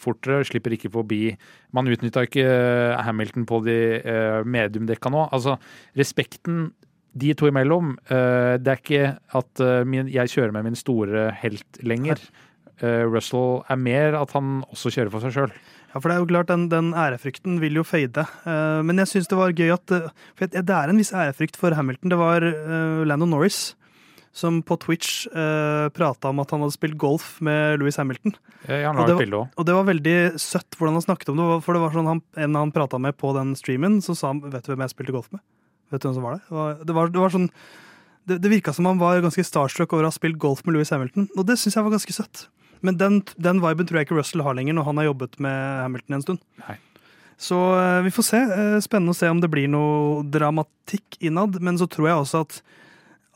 B: fortere, slipper ikke forbi. Man utnytta ikke eh, Hamilton på de mediumdekka nå. Altså, respekten de to imellom, eh, det er ikke at eh, jeg kjører med min store helt lenger. Eh, Russell er mer at han også kjører for seg sjøl.
A: Ja, for det er jo klart, Den, den ærefrykten vil jo fade. Eh, men jeg syns det var gøy at eh, For det er en viss ærefrykt for Hamilton. Det var Landon Norris som på Twitch uh, prata om at han hadde spilt golf med Louis Hamilton.
B: Ja, han
A: Og
B: har
A: det
B: et
A: var-. Og det var veldig søtt hvordan han snakket om det. For det var sånn han, En han prata med på den streamen, så sa han Vet du hvem jeg spilte golf med? Vet du hvem som var der? Det var, det var, det var sånn Det, det virka som han var ganske starstruck over å ha spilt golf med Louis Hamilton, og det syns jeg var ganske søtt. Men den, den viben tror jeg ikke Russell har lenger når han har jobbet med Hamilton en stund.
B: Nei.
A: Så eh, vi får se. Eh, Spennende å se om det blir noe dramatikk innad. Men så tror jeg også at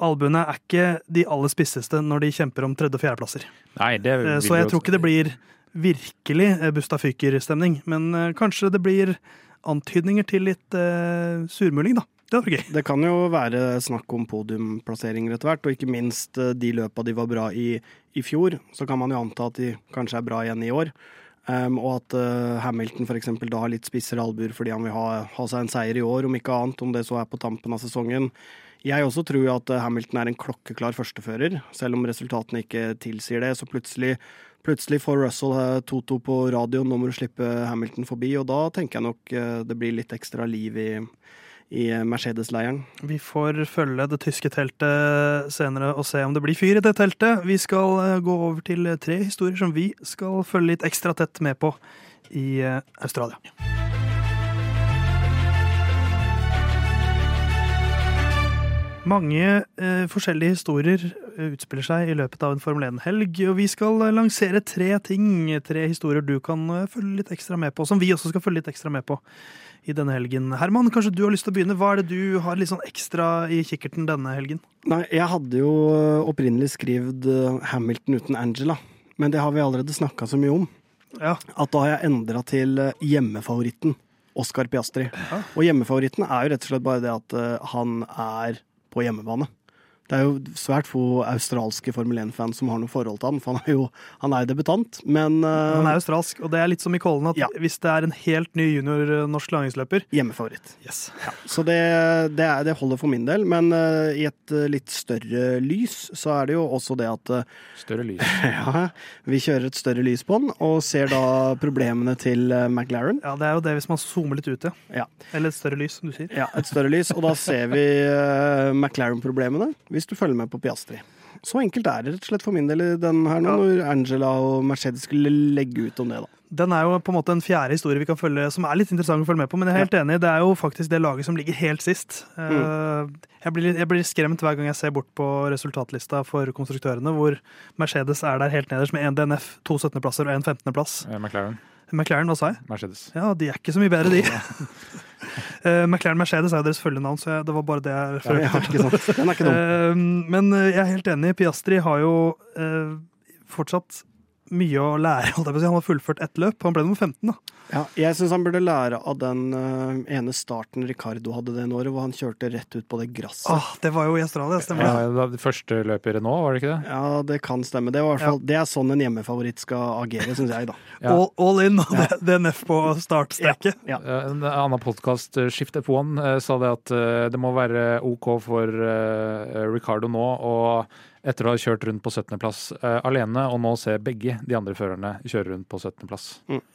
A: albuene er ikke de aller spisseste når de kjemper om tredje- og fjerdeplasser.
B: Nei, det
A: Eh,
B: vil
A: Så jeg tror ikke det blir virkelig eh, Busta Fyker-stemning. Men eh, kanskje det blir antydninger til litt uh, surmuling, da. Det.
C: Det kan jo være snakk om podiumplasseringer etter hvert, og ikke minst eh, de løpa de var bra i i fjor. Så kan man jo anta at de kanskje er bra igjen i år. Um, og at uh, Hamilton f.eks. da har litt spissere albuer fordi han vil ha, ha seg en seier i år, om ikke annet, om det så er på tampen av sesongen. Jeg også tror at eh, Hamilton er en klokkeklar førstefører, selv om resultatene ikke tilsier det. Så plutselig, plutselig får Russell eh, Toto på radioen nå må du slippe Hamilton forbi, og da tenker jeg nok eh, det blir litt ekstra liv i, i Mercedes-leiren.
A: Vi får følge det tyske teltet senere og se om det blir fyr i det teltet. Vi skal gå over til tre historier som vi skal følge litt ekstra tett med på i Australia. Mange eh, forskjellige historier eh, utspiller seg i løpet av en Formel 1-helg, og vi skal eh, lansere tre ting, tre historier du kan eh, følge litt ekstra med på, som vi også skal følge litt ekstra med på i denne helgen. Herman, kanskje du har lyst til å begynne? Hva er det du har litt sånn ekstra i kikkerten denne helgen?
C: Nei, jeg hadde jo opprinnelig skrevet Hamilton uten Angela, men det har vi allerede snakka så mye om.
A: Ja,
C: At da har jeg endra til hjemmefavoritten, Oscar Piastri. Og hjemmefavoritten er jo rett og slett bare det at han er på hjemmebane. Det er jo svært få australske Formel 1-fans som har noe forhold til han, for han er jo, han er debutant. Men uh,
A: Han er australsk, og det er litt som i Kollen at
C: Ja.
A: hvis det er en helt ny junior eh, norsk langrennsløper
C: hjemmefavoritt.
A: yes.
C: Så det, det, er, det holder for min del. Men uh, i et uh, litt større lys så er det jo også det at uh,
B: Større lys.
C: ja, vi kjører et større lys på den, og ser da problemene til uh, McLaren.
A: Ja, det er jo det hvis man zoomer litt ut, ja.
C: Ja.
A: Eller et større lys, som du sier.
C: Ja, et større lys, og da ser vi uh, McLaren-problemene, hvis du følger med på Piastri. Så enkelt er det rett og slett for min del i den her nå, når Angela og Mercedes skulle legge ut om det, da.
A: Den er jo på en måte en fjerde historie vi kan følge, som er litt interessant å følge med på. Men jeg er helt enig, det er jo faktisk det laget som ligger helt sist. Mm. Jeg, blir, jeg blir skremt hver gang jeg ser bort på resultatlista for konstruktørene, hvor Mercedes er der helt nederst med én DNF, to 17.-plasser og én 15.-plass.
B: Ja, McLaren.
A: McLaren, hva sa jeg?
B: Mercedes.
A: Ja, de er ikke så mye bedre, de. uh, McLaren Mercedes er jo deres følgenavn, så jeg, det var bare det jeg refererte
C: ja,
A: uh. Men eh, jeg er helt enig. Piastri har jo uh, fortsatt mye å lære. Holdt jeg på å si. Han har fullført ett løp. Han ble nummer 15, da.
C: Ja, jeg syns han burde lære av den eh, ene starten Ricardo hadde det året, hvor han kjørte rett ut på det gresset.
A: Ah, det var jo i Australia, stemmer det?
B: Ja, da- det første løpet i Renault, var det ikke det?
C: Ja, det kan stemme. Det, var i det er sånn en hjemmefavoritt skal agere, syns jeg, da.
B: Ja.
A: All, all in, og det, det er NF på startstreket.
C: Ja.
B: Eh, En annen podkast, Shift F1, eh, sa det at eh, det må være OK for eh, Ricardo nå, og etter å ha kjørt rundt på 17.-plass alene, og nå se begge de andre førerne kjøre rundt på 17.-plass.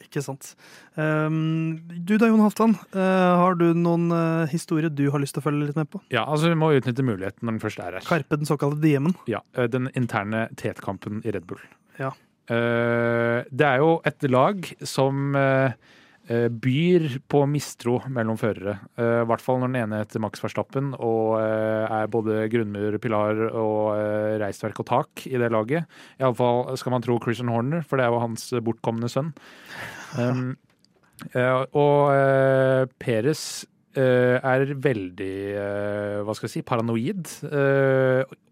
A: Ikke sant. Um, du da, Jon Halvdan. Uh, har du noen uh, historier du har lyst til å følge litt med på?
B: Ja, altså vi må utnytte muligheten når den først er her.
A: Karpe, den såkalte DM-en.
B: Ja, eh, Den interne tetkampen i Red Bull.
A: Ja.
B: Eh, Det er jo et lag som eh, eh, byr på mistro mellom førere. Eh, I hvert fall når den ene heter Max Verstappen og eh, er både grunnmur, pilar og eh, reisverk og tak i det laget. Iallfall skal man tro Christian Horner, for det er jo hans bortkomne sønn. Um, eh, og Peres eh, er veldig eh, hva skal jeg si, paranoid.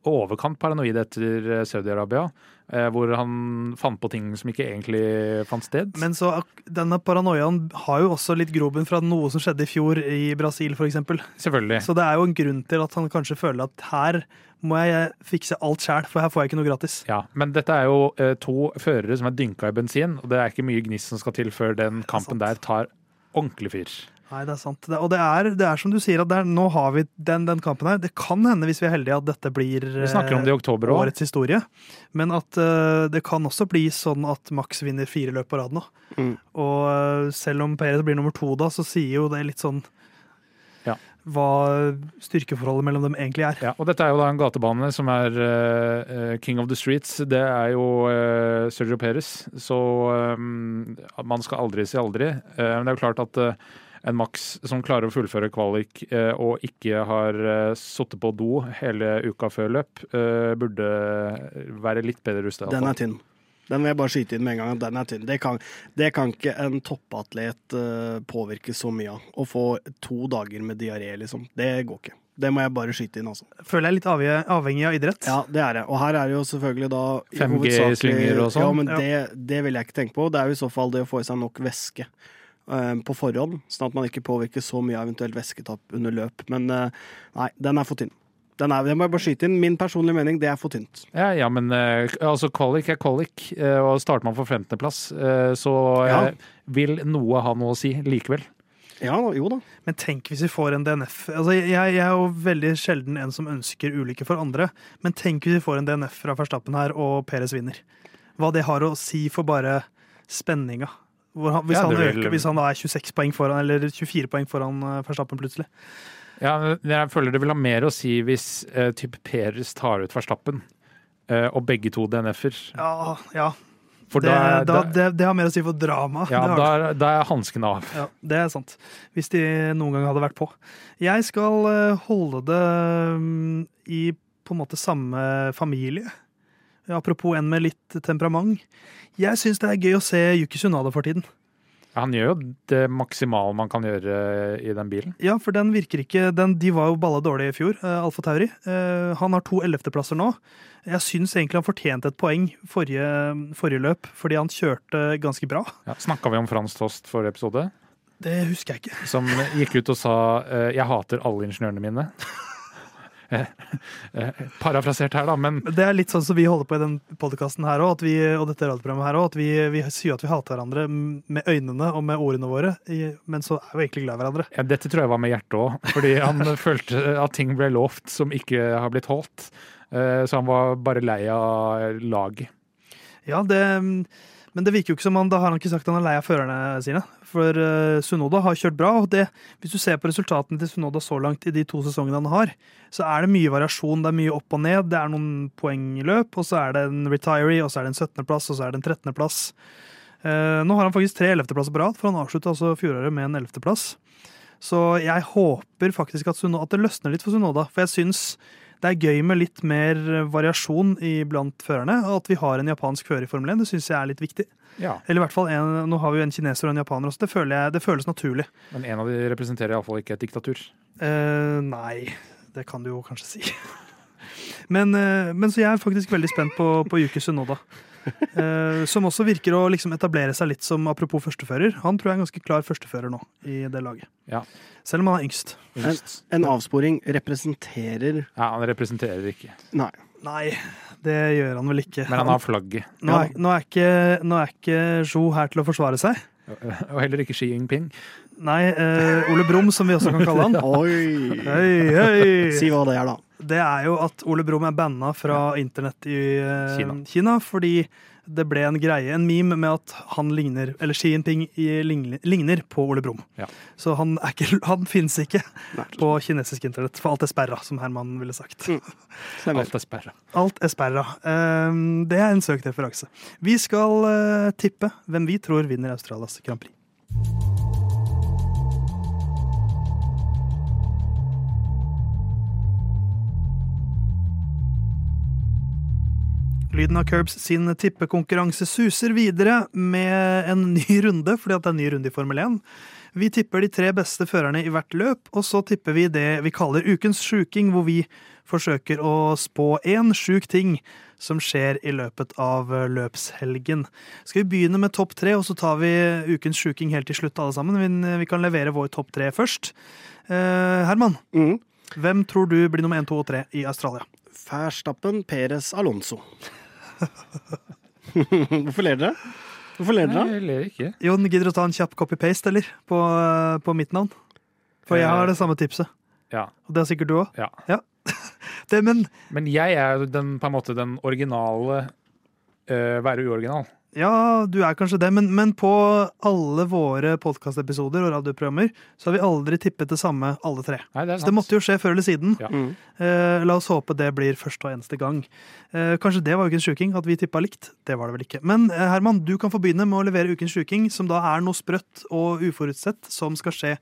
B: Overkant paranoid etter eh, Saudi-Arabia, eh, hvor han fant på ting som ikke egentlig fant sted.
A: Men så denne paranoiaen har jo også litt grobunn fra noe som skjedde i fjor i Brasil, f.eks.
B: Selvfølgelig.
A: Så det er jo en grunn til at han kanskje føler at her må jeg fikse alt sjæl, for her får jeg ikke noe gratis.
B: Ja, Men dette er jo eh, to førere som er dynka i bensin, og det er ikke mye gniss som skal til før den kampen der tar ordentlig fyr.
A: Nei, det er sant. Det, og det er, det er som du sier, at er, nå har vi den, den kampen her. Det kan hende, hvis vi er heldige, at dette blir
B: Vi snakker om det i oktober òg.
A: årets historie. Men at uh, det kan også bli sånn at Max vinner fire løp på rad nå.
C: Mm.
A: Og uh, selv om Perez blir nummer to da, så sier jo det litt sånn
B: Ja.
A: hva styrkeforholdet mellom dem egentlig er.
B: Ja, og dette er jo da en gatebane som er eh, king of the streets. Det er jo uh, Sergio Perez, så um, man skal aldri si aldri. Uh, men det er jo klart at eh, en Max som klarer å fullføre kvalik eh, og ikke har uh, sittet på do hele uka før løp, eh, burde være litt bedre rustet.
C: Den er tynn. Den vil jeg bare skyte inn med en gang. at Den er tynn. Det kan, det kan ikke en toppatlet eh, påvirke så mye av. Å få to dager med diaré, liksom. Det går ikke. Det må jeg bare skyte inn, Også.
A: Føler jeg er litt avhengig, avhengig av idrett.
C: Ja, det er jeg. Og her er det jo selvfølgelig da
B: 5G-slynger og sånn.
C: Ja, men
A: Ja.
C: det, det vil jeg ikke tenke på. Det er jo i så fall det å få i seg nok væske eh, på forhånd, sånn at man ikke påvirker så mye av eventuelt væsketap under løp. Men eh, nei, den er for tynn. Den er, det må jeg bare skyte inn. Min personlige mening, det er for tynt.
B: Ja, ja, men eh, altså kvalik er kvalik, eh, og starter man for 15.-plass, eh, så eh,
C: Ja.
B: vil noe ha noe å si likevel.
C: Ja, jo da.
A: Men tenk hvis vi får en DNF. Altså, jeg, jeg er jo veldig sjelden en som ønsker ulykke for andre, men tenk hvis vi får en DNF fra Verstappen her, og Peres vinner. Hva det har å si for bare spenninga. Han, hvis,
B: Ja,
A: han
B: vil-
A: øker, hvis han da er 26 poeng foran, eller 24 poeng foran eh, Verstappen plutselig.
B: Ja, jeg føler det vil ha mer å si hvis uh, type Peres tar ut Verstappen, uh, og begge to DNF-er.
A: Ja, ja. Det,
B: da,
A: da, det, det har mer å si for drama.
B: ja, da, er- er hansken av.
A: Ja, det er sant. Hvis de noen gang hadde vært på. Jeg skal holde det mm, i på en måte samme familie. Apropos en med litt temperament. Jeg syns det er gøy å se Yuki Sunada for tiden.
B: Han gjør jo det maksimale man kan gjøre eh, i den bilen.
A: Ja, for den virker ikke den, De var jo balla dårlig i fjor, uh, Alfa Tauri. Eh, han har to ellevteplasser nå. Jeg syns egentlig han fortjente et poeng forrige, forrige løp, fordi han kjørte ganske bra.
B: Ja, Snakka vi om Frans Tost forrige episode,
A: Det husker jeg ikke.
B: som gikk ut og sa eh, 'jeg hater alle ingeniørene mine'. Eh, parafrasert her, da, men
A: Det er litt sånn som vi holder på i den podkasten her òg, og dette radioprogrammet her òg. At vi, vi sier at vi hater hverandre med øynene og med ordene våre, men så er vi egentlig glad i hverandre.
B: ja, dette tror jeg var med hjertet òg. Fordi han følte at ting ble lovt som ikke har blitt holdt. Eh, Så han var bare lei av laget.
A: Ja, det, men det virker jo ikke som han, da har han ikke sagt han er lei av førerne sine. For uh, Sunoda har kjørt bra, og det, hvis du ser på resultatene til Sunoda så langt i de to sesongene han har, så er det mye variasjon. Det er mye opp og ned. Det er noen poengløp, og så er det en retiree, og så er det en 17.-plass, og så er det en 13.-plass. Uh, nå har han faktisk tre 11.-plasser på rad, for han avslutta altså fjoråret med en 11.-plass. Så jeg håper faktisk at, Sunoda, at det løsner litt for Sunoda, for jeg syns det er gøy med litt mer variasjon blant førerne. Og at vi har en japansk fører i Formel 1, det syns jeg er litt viktig.
B: Ja,
A: Eller i hvert fall en, Nå har vi jo en kineser og en japaner også. Det, jeg, det føles naturlig.
B: Men en av de representerer iallfall ikke et diktatur.
A: Eh, nei, det kan du jo kanskje si. Men, eh, men så jeg er faktisk veldig spent på, på Yuki Sunoda. Eh, som også virker å liksom etablere seg litt som apropos førstefører. Han tror jeg er en ganske klar førstefører nå i det laget.
B: Ja.
A: Selv om han er yngst.
C: En, en avsporing representerer
B: Ja, Han representerer ikke.
C: Nei.
A: Nei, det gjør han vel ikke.
B: Men han har flagget.
A: Nå er, nå er ikke, nå er ikke her til å forsvare seg.
B: Og heller ikke Xi Jinping.
A: Nei, eh, Ole Brumm, som vi også kan kalle han.
C: Oi!
A: Hei, hei.
C: Si hva det er, da.
A: Det er jo at Ole Brumm er banna fra internett i eh,
B: Kina.
A: Kina. fordi det ble en greie, en meme, med at han ligner, eller Xi Jinping i- ligner, ligner på Ole Brumm.
B: Ja.
A: Så han, er ikke, han finnes ikke
C: Nei.
A: på kinesisk internett, for alt er sperra, som Herman ville sagt.
C: Mm.
B: Alt er sperra.
A: Alt er sperra. Eh, det er en søkt referanse. Vi skal eh, tippe hvem vi tror vinner Australias Grand Prix. Lyden av Curbs sin tippekonkurranse suser videre med en ny runde, fordi at det er en ny runde i Formel 1. Vi tipper de tre beste førerne i hvert løp, og så tipper vi det vi kaller ukens sjuking, hvor vi forsøker å spå én sjuk ting som skjer i løpet av løpshelgen. Skal vi begynne med topp tre, og så tar vi ukens sjuking helt til slutt, alle sammen. Vi- kan levere vår topp tre først. Eh, Herman,
C: Mm.
A: hvem tror du blir nummer én, to og tre i Australia?
C: Verstappen, Perez, Alonso. Hvorfor ler dere? Hvorfor ler dere?
B: Nei, jeg ler ikke.
A: Jon, gidder du å ta en kjapp copy-paste, eller? På, på mitt navn? For jeg har det samme tipset.
B: Ja.
A: Og det har sikkert du òg.
B: ja.
A: Det, men
B: Men jeg er jo den, på en måte den originale uh, være uoriginal.
A: Ja, du er kanskje det. Men, men på alle våre podkastepisoder og radioprogrammer så har vi aldri tippet det samme, alle tre.
B: Nei, det er
A: Så det måtte jo skje før eller siden.
B: Ja.
C: Mm.
A: Eh, la oss håpe det blir første og eneste gang. Eh, kanskje det var ukens sjuking, at vi tippa likt. Det var det vel ikke. Men eh, Herman, du kan få begynne med å levere ukens sjuking, som da er noe sprøtt og uforutsett som skal skje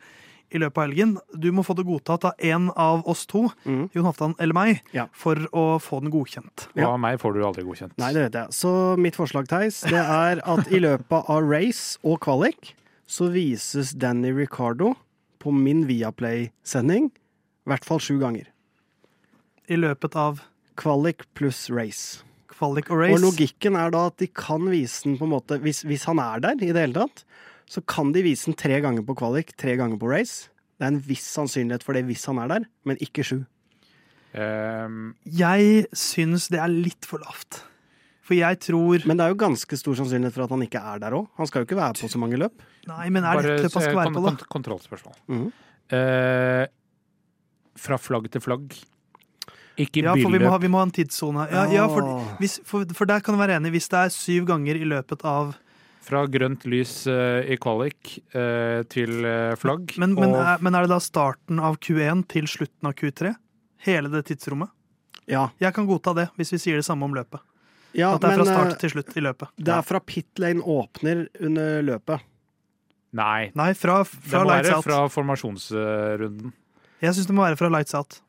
A: i løpet av helgen. Du må få det godtatt av én av oss to,
C: Mm.
A: Jon Halvdan eller meg,
C: Ja.
A: for å få den godkjent.
B: Og av meg får du aldri godkjent.
C: Nei, det vet jeg. Så mitt forslag, Theis, det er at i løpet av race og kvalik så vises Danny Ricardo på min Viaplay-sending i hvert fall sju ganger.
A: I løpet av
C: Kvalik pluss race.
A: kvalik og race.
C: Og logikken er da at de kan vise den på en måte Hvis, hvis han er der i det hele tatt, så kan de vise den tre ganger på kvalik, tre ganger på race. Det er en viss sannsynlighet for det hvis han er der, men ikke sju.
B: Um,
A: Jeg syns det er litt for lavt. For jeg tror
C: Men det er jo ganske stor sannsynlighet for at han ikke er der òg. Han skal jo ikke være på så mange løp.
A: Nei, men er det et løp han skal være på, da?
B: kont- kontrollspørsmål.
C: -hmm.
B: uh, fra flagg til flagg. Ikke
A: Ja, for vi må ha, vi må ha en tidssone. Ja, ja for, hvis, for, for der kan du være enig. Hvis det er syv ganger i løpet av
B: Fra grønt lys eh, i kvalik eh, til eh, flagg.
A: men, men,
B: og
A: er, men er det da starten av Q1 til slutten av Q3? Hele det tidsrommet?
C: Ja.
A: Jeg kan godta det, hvis vi sier det samme om løpet.
C: ja
A: At det er fra start til slutt i løpet.
C: Det er fra pit lane åpner under løpet.
B: Nei.
A: Nei, fra,
B: Det må
A: lights
B: være
A: out.
B: fra formasjonsrunden.
A: Jeg syns det må være fra lights out.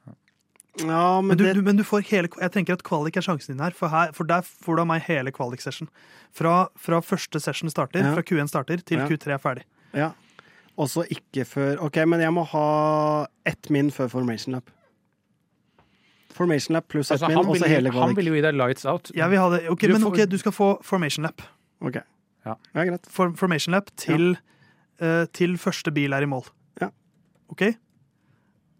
C: Ja, men,
A: Men du,
C: det,
A: du, men du får hele Jeg tenker at kvalik er sjansen din her, for, her, for der får du av meg hele kvalik-session. Fra, fra første session starter,
C: Ja.
A: fra Q1 starter, til
C: Ja.
A: Q3 er ferdig.
C: ja. Og så ikke før OK, men jeg må ha ett min før formation lap. Formation lap pluss ett
B: Altså,
C: min, og så hele
B: han vil jo gi deg lights out.
A: Jeg vil ha det. Ok,
B: Du
A: men ok, du skal få formation lap.
C: Ok.
B: Ja.
C: ja, greit.
A: For, formation lap til, uh, til første bil er i mål.
C: Ja.
A: OK?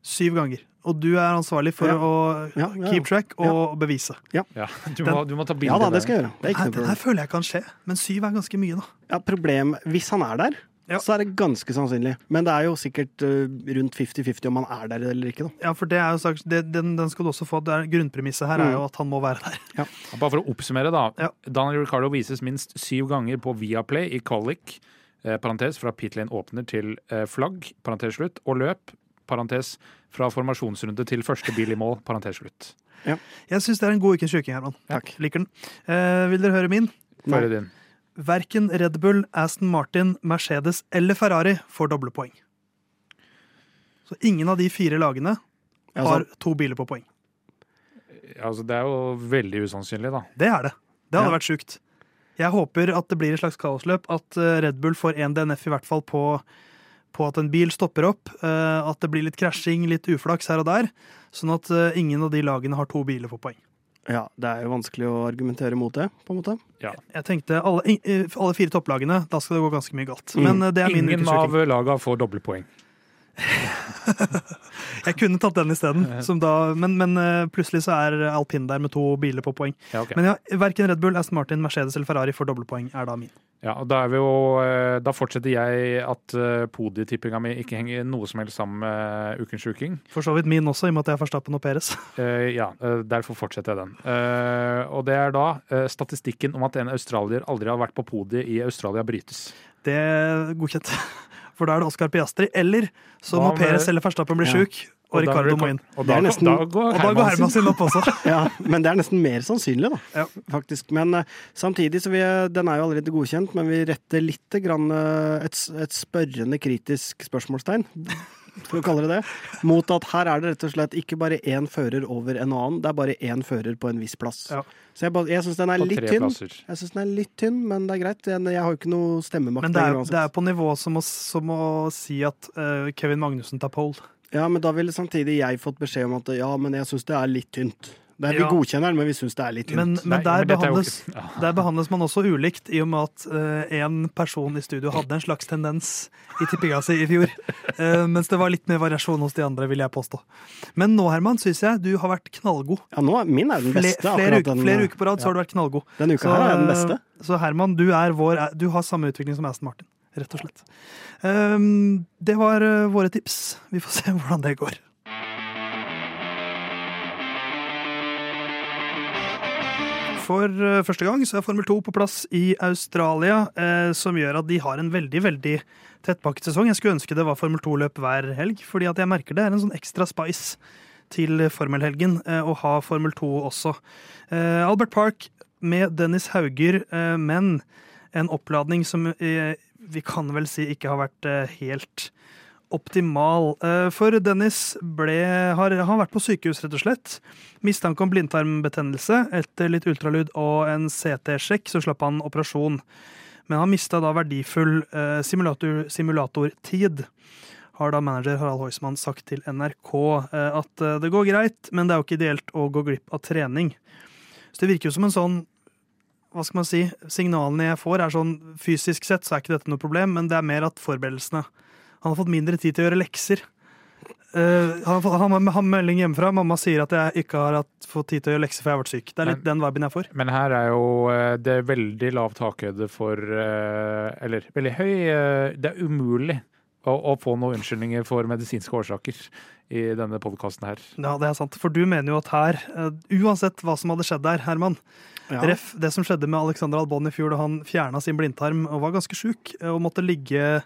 A: Syv ganger. Og du er ansvarlig for
C: Ja.
A: å
C: Ja, ja, ja.
A: keep track og bevise.
B: Ja, du, må, du må ta bilde
C: Ja da, det skal jeg gjøre. Det er
A: det her føler jeg kan skje, men syv er ganske mye, da.
C: Ja, problem Hvis han er der,
A: Ja.
C: så er det ganske sannsynlig. Men det er jo sikkert uh, rundt 50-50 om han er der eller ikke. da.
A: Ja, for det er jo sagt, det, den, den skal du også få. Det er, grunnpremisset her er jo at han må være der.
B: Bare for å oppsummere, da.
A: Ja.
B: Daniel Ricardo vises minst syv ganger på Viaplay i Colic. eh, parentes fra pit lane åpner til eh, flagg, parentes slutt, og løp, parentes fra formasjonsrunde til første bil i mål, parentes slutt.
A: Jeg syns det er en god ukens sjuking, Herman.
C: Takk.
A: Liker den. Eh, vil dere høre min?
B: Få høre din.
A: Verken Red Bull, Aston Martin, Mercedes eller Ferrari får doble poeng. Så ingen av de fire lagene har
C: sant.
A: to biler på poeng.
B: Altså, det er jo veldig usannsynlig, da.
A: Det er det. Det hadde
C: Ja.
A: vært sjukt. Jeg håper at det blir et slags kaosløp, at eh, Red Bull får én DNF i hvert fall på, på at en bil stopper opp, eh, at det blir litt krasjing, litt uflaks her og der, sånn at eh, ingen av de lagene har to biler på poeng.
C: Ja, det er jo vanskelig å argumentere mot det, på en måte.
B: Ja.
A: Jeg tenkte alle, alle fire topplagene, da skal det gå ganske mye galt.
C: Mm.
A: Men eh, det er min
B: Ingen av lagene får doble poeng.
A: Jeg kunne tatt den isteden, men, men eh, plutselig så er alpin der med to biler på poeng.
B: Ja, okay.
A: Men ja, verken Red Bull, Aston Martin, Mercedes eller Ferrari får doble poeng, er da min.
B: Ja, og da, vi jo, eh, da fortsetter jeg at eh, podietippinga mi ikke henger noe som helst sammen med ukens uking.
A: For så vidt min også, i og med at jeg er Verstappen og Peres.
B: Ja, derfor fortsetter jeg den. Og det er da statistikken om at en australier aldri har vært på podiet i Australia brytes.
A: Det er godkjent. For da er det Oscar Piastri, eller så må
B: med-
A: Peres eller Verstappen bli
C: Ja.
A: sjuk, og,
B: da
A: Ricardo må inn.
B: Og da,
C: nesten-
B: da går
A: Og da går
B: Herman
A: Herman sin opp også.
C: Ja, Men det er nesten mer sannsynlig, da.
A: Ja.
C: Faktisk. Men eh, samtidig så vi, den er jo allerede godkjent, men vi retter litt grann, eh, et, et spørrende kritisk spørsmålstegn, for å kalle det det, mot at her er det rett og slett ikke bare én fører over en annen, det er bare én fører på en viss plass.
A: Ja.
C: Så jeg, jeg syns den er
B: på
C: litt tynn.
B: plasser.
C: Jeg synes den er litt tynn, men det er greit. Jeg, jeg har jo ikke noe stemmemakt.
A: Men det er, det er på nivå som å, som å si at uh, Kevin Magnussen tar pole.
C: Ja, men da ville samtidig jeg fått beskjed om at ja, men jeg syns det er litt tynt. Det er,
A: Ja.
C: Vi godkjenner den, men vi syns det er litt tynt.
A: Men,
B: Nei,
A: men der,
B: er jo
A: behandles,
B: ja.
A: der behandles man også ulikt, i og med at én person i studio hadde en slags tendens i tippinga si i fjor. Uh, mens det var litt mer variasjon hos de andre, vil jeg påstå. Men nå, Herman, syns jeg du har vært knallgod.
C: ja, nå, er- min er den
A: Fle,
C: beste.
A: flere,
C: akkurat
A: uker,
C: den,
A: flere
C: eh,
A: uker på rad så har du vært knallgod.
C: Denne uka her er den beste.
A: Så Herman, du, er vår, du har samme utvikling som Aston Martin, rett og slett. Um, det var uh, våre tips. Vi får se hvordan det går. For eh, første gang så er Formel 2 på plass i Australia, eh, som gjør at de har en veldig veldig tettpakket sesong. Jeg skulle ønske det var Formel 2-løp hver helg, fordi at jeg merker det er en sånn ekstra spice til formelhelgen eh, å ha Formel 2 også. Albert Park med Dennis Hauger, men en oppladning som vi kan vel si ikke har vært helt optimal. Eh, For Dennis ble, har, har vært på sykehus, rett og slett. Mistanke om blindtarmbetennelse. Etter litt ultralyd og en CT-sjekk så slapp han operasjon. Men han mista da verdifull eh, simulator, simulatortid. Har da manager Harald Heusmann sagt til NRK eh, at det går greit, men det er jo ikke ideelt å gå glipp av trening. Så det virker jo som en sånn hva skal man si, Signalene jeg får, er sånn fysisk sett så er ikke dette noe problem, men det er mer at forberedelsene Han har fått mindre tid til å gjøre lekser. Uh, han har fått- melding hjemmefra. Mamma sier at jeg ikke har hatt, fått tid til å gjøre lekser, for jeg har vært syk. Det er litt den viben jeg får.
B: Men her er jo eh, det er veldig lav takhøyde for eh, Eller veldig høy Det er umulig å, å få noen unnskyldninger for medisinske årsaker i denne podkasten her.
A: Ja, det er sant. For du mener jo at her, uansett hva som hadde skjedd der, Herman
C: Ja.
A: Ref, det som skjedde med Alexander Albon i fjor da han fjerna sin blindtarm og var ganske sjuk og måtte ligge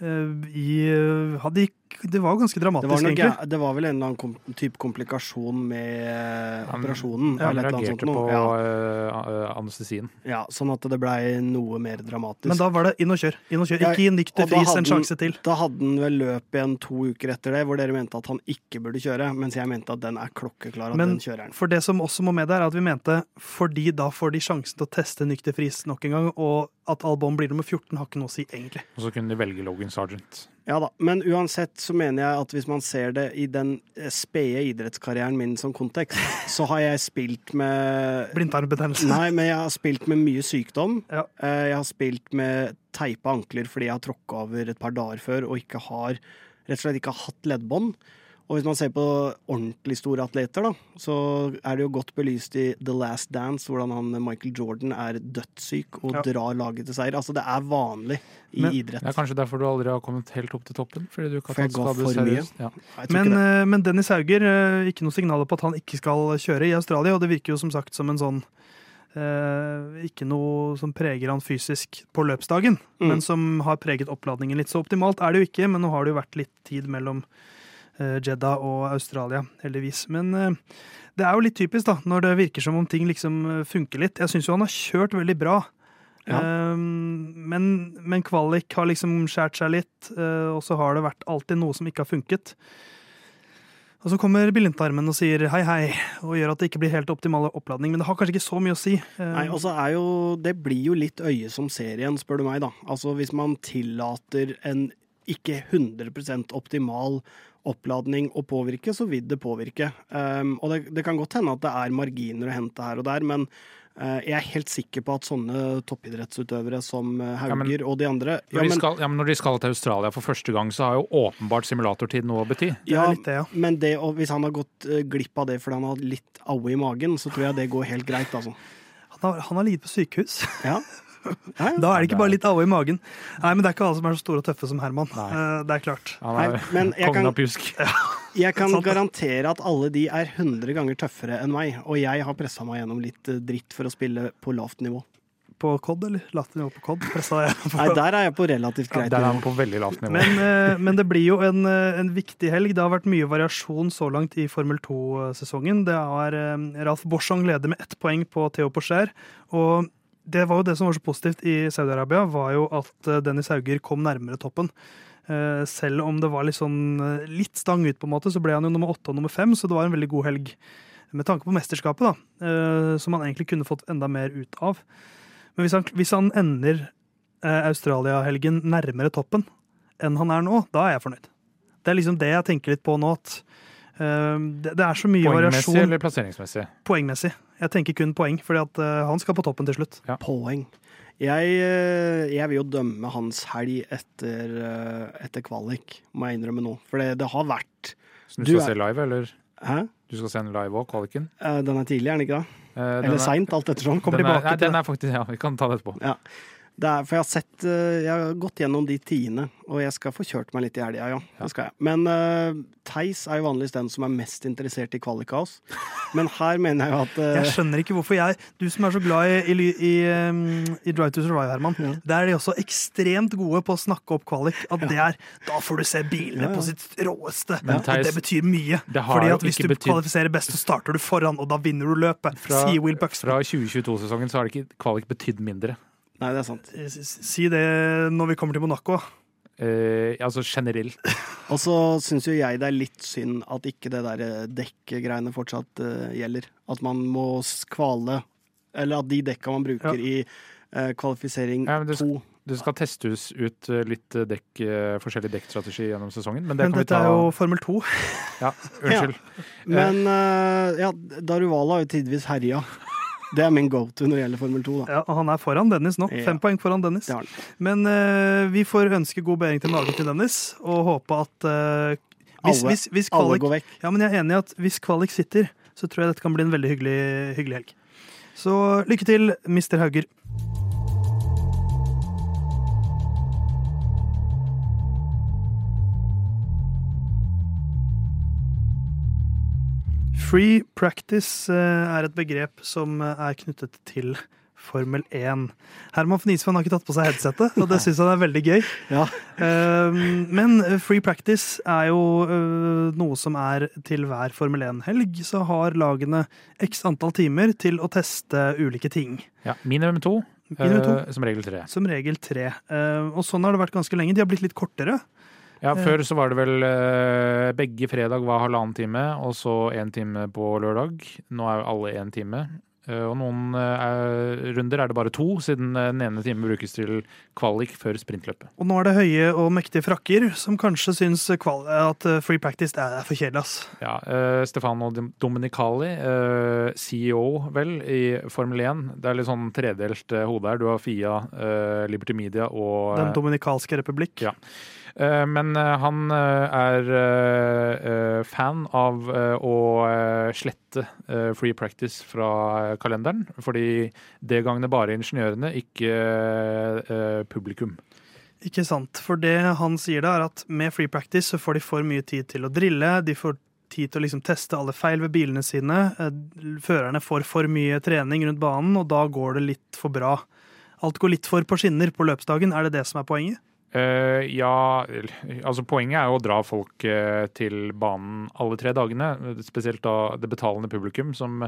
A: i eh, hadde, Det var jo ganske
C: Det
A: dramatisk,
C: var, noe,
A: egentlig.
C: det var vel en eller annen kom, type komplikasjon med eh,
B: Han-
C: operasjonen.
B: Han
C: eller sånt
B: reagerte på
C: ja.
B: uh, anestesien.
C: Ja, ja, sånn at det blei noe mer dramatisk.
A: Men da var det inn og kjør. Inn og kjør. Ikke
C: og da
A: fris en sjanse til.
C: Da hadde han vel løp igjen to uker etter det, hvor dere mente at han ikke burde kjøre. Mens jeg mente at den er klokkeklar, at
A: Men
C: den kjører han.
A: for det som også må med der, er at vi mente fordi da får de sjansen til å teste nykter fris nok en gang, og at Albon blir nummer 14, har ikke noe å si, egentlig.
B: Og så kunne de velge Logan Sergeant.
C: Ja da, Men uansett så mener jeg at hvis man ser det i den eh, spede idrettskarrieren min som kontekst, så har jeg spilt med
A: Blindtarmbetennelse.
C: Nei, men jeg har spilt med mye sykdom.
A: Ja.
C: Eh, Jeg har spilt med teipa ankler fordi jeg har tråkka over et par dager før og ikke har rett og slett ikke har hatt leddbånd. Og hvis man ser på ordentlig store atleter, da, så er det jo godt belyst i The Last Dance hvordan han Michael Jordan er dødssyk og
A: Ja.
C: drar laget til seier. Altså, det er vanlig i
A: Men-
C: idrett.
B: Det er kanskje derfor du aldri har kommet helt opp til toppen? Fordi du ikke har tatt skade seriøst? Ja.
A: Men, eh, men Dennis Hauger, eh, ikke noe signaler på at han ikke skal kjøre i Australia, og det virker jo som sagt som en sånn eh, Ikke noe som preger han fysisk på løpsdagen,
C: Mm.
A: men som har preget oppladningen litt. Så optimalt er det jo ikke, men nå har det jo vært litt tid mellom Jeddah og Australia, heldigvis. Men eh, det er jo litt typisk, da, når det virker som om ting liksom eh, funker litt. Jeg syns jo han har kjørt veldig bra.
C: Ja.
A: Eh, men, men kvalik har liksom skjært seg litt, eh, og så har det vært alltid noe som ikke har funket. Og så kommer Billintarmen og sier hei, hei, og gjør at det ikke blir helt optimal oppladning. Men det har kanskje ikke så mye å si. Eh,
C: Nei, altså er jo Det blir jo litt øye som ser igjen, spør du meg, da. Altså hvis man tillater en ikke 100% optimal oppladning å påvirke, så vil det påvirke. Um, og det, det kan godt hende at det er marginer å hente her og der, men uh, jeg er helt sikker på at sånne toppidrettsutøvere som Hauger
B: Ja, men-
C: og de andre
B: Når,
C: ja,
B: de
C: men,
B: skal, ja, men når de skal til Australia for første gang, så har jo åpenbart simulatortid noe å bety.
A: det
C: ja,
A: litt det, ja.
C: men det, og hvis han har gått eh, glipp av det fordi han har litt aue i magen, så tror jeg det går helt greit, altså.
A: Han har, han har ligget på sykehus.
C: Ja. Ja, ja.
A: Da er det ikke bare litt alvor i magen. Nei, men det er ikke alle som er så store og tøffe som Herman.
B: Nei.
A: Eh, Det er klart.
B: Han er
C: men jeg
B: kongen
C: kan-
B: av pjusk.
C: Jeg kan garantere at alle de er 100 ganger tøffere enn meg, og jeg har pressa meg gjennom litt eh, dritt for å spille på lavt nivå.
A: På COD, eller? Lavt nivå på COD? Jeg på.
C: Nei, der er jeg på relativt greit
B: Der er han på veldig lavt nivå.
A: Men, eh, men det blir jo en, en viktig helg. Det har vært mye variasjon så langt i Formel 2-sesongen. Det er Ralf Borsong leder med ett poeng på Theo Porcher. Og det var jo det som var så positivt i Saudi-Arabia, var jo at eh, Dennis Hauger kom nærmere toppen. Eh, Selv om det var litt sånn eh, litt stang ut, på en måte, så ble han jo nummer åtte og nummer fem, så det var en veldig god helg. Med tanke på mesterskapet, da, som han egentlig kunne fått enda mer ut av. Men hvis han, hvis han ender Australia-helgen nærmere toppen enn han er nå, da er jeg fornøyd. Det er liksom det jeg tenker litt på nå. at det er så mye variasjon.
B: Poengmessig eller plasseringsmessig?
A: poengmessig. Jeg tenker kun poeng, for at eh, han skal på toppen til slutt.
C: Poeng. Jeg, eh, jeg vil jo dømme hans helg etter, eh, etter kvalik, må jeg innrømme nå. For det, det har vært
B: Så du
C: Du
B: skal
C: er-
B: se live, eller?
C: Hæ?
B: Du skal se en live òg, kvaliken?
C: Eh, Den er tidlig, er den ikke det?
B: Eh,
C: Eller
B: er-
C: seint, alt ettersom.
A: Kommer
B: er,
A: tilbake
B: nei,
A: til
B: den er faktisk, ja, vi kan ta det etterpå.
C: Det er, for jeg har sett eh, Jeg har gått gjennom de tiende, og jeg skal få kjørt meg litt i helga, ja. Det skal jeg. Men uh, Theis er jo vanligvis den som er mest interessert i kvalikkaos. Men her mener jeg jo at uh,
A: Jeg skjønner ikke hvorfor jeg Du som er så glad i, i, i, um, i Drive to Survive, Herman.
C: Ja.
A: Der er de også ekstremt gode på å snakke opp kvalik. At det er Da får du se bilene
C: Ja, ja.
A: på sitt råeste.
B: Men
A: og
B: Theis,
A: det betyr mye.
B: det har
A: Fordi at hvis du
B: betydd-
A: kvalifiserer best, så starter du foran, og da vinner du løpet.
B: Fra-. Fra 2022-sesongen så har det ikke kvalik betydd mindre.
C: Nei, det er sant.
A: Si det når vi kommer til Monaco.
B: Eh, altså generelt.
C: Og så syns jo jeg det er litt synd at ikke det der dekkegreiene dekkgreiene fortsatt uh, gjelder. At man må skvale Eller at de dekka man bruker
A: Ja.
C: i uh, kvalifisering
B: Ja,
C: to
B: du skal testes ut eh, litt eh, dekk, eh, forskjellig dekkstrategi gjennom sesongen, men det
A: Men
B: kan vi
A: dette
B: ta
A: er jo Formel 2.
B: Ja, unnskyld.
C: Men uh, ja, Daruvala har jo tidvis herja. Det er min go to når det gjelder Formel 2. da.
A: Ja, og han er foran Dennis nå.
C: Ja.
A: Fem poeng foran Dennis. Men uh, vi får ønske god bedring til magen til Dennis, og håpe at uh, hvis,
C: Alle-
A: hvis, hvis
C: Alle går vekk.
A: ja, men jeg er enig i at hvis kvalik sitter, så tror jeg dette kan bli en veldig hyggelig, hyggelig helg. Så lykke til, Mr. Hauger. Free practice eh, er et begrep som eh, er knyttet til Formel 1. Herman von har ikke tatt på seg headsetet, og det syns han er veldig gøy.
C: Ja.
A: Eh, Men eh, free practice er jo noe som er til hver Formel 1-helg. Så har lagene x antall timer til å teste ulike ting.
B: Ja, minimum to,
A: Minimum to.
B: som regel tre.
A: Som regel tre. Eh, Og sånn har det vært ganske lenge. De har blitt litt kortere.
B: Ja, Før så var det vel eh, begge fredag var halvannen time, og så én time på lørdag. Nå er jo alle én time. Eh, og noen er, runder er det bare to, siden eh, den ene timen brukes til kvalik før sprintløpet.
A: Og nå er det høye og mektige frakker som kanskje syns at eh, free practice er for kjedelig. ass.
B: Ja, eh, Stefano Dominicali, eh, CEO vel, i Formel 1. Det er litt sånn tredelt eh, hode her. Du har Fia, eh, Liberty Media og
A: Den dominikalske republikk.
B: Ja. Eh, Men eh, han eh, er fan av å slette free practice fra kalenderen, fordi det gagner bare ingeniørene, ikke publikum.
A: Ikke sant. For det han sier da, er at med free practice så får de for mye tid til å drille. De får tid til å liksom teste alle feil ved bilene sine. Førerne får for mye trening rundt banen, og da går det litt for bra. Alt går litt for på skinner på løpsdagen. Er det det som er poenget?
B: Eh, ja, altså poenget er jo å dra folk uh, til banen alle tre dagene. Spesielt da det betalende publikum, som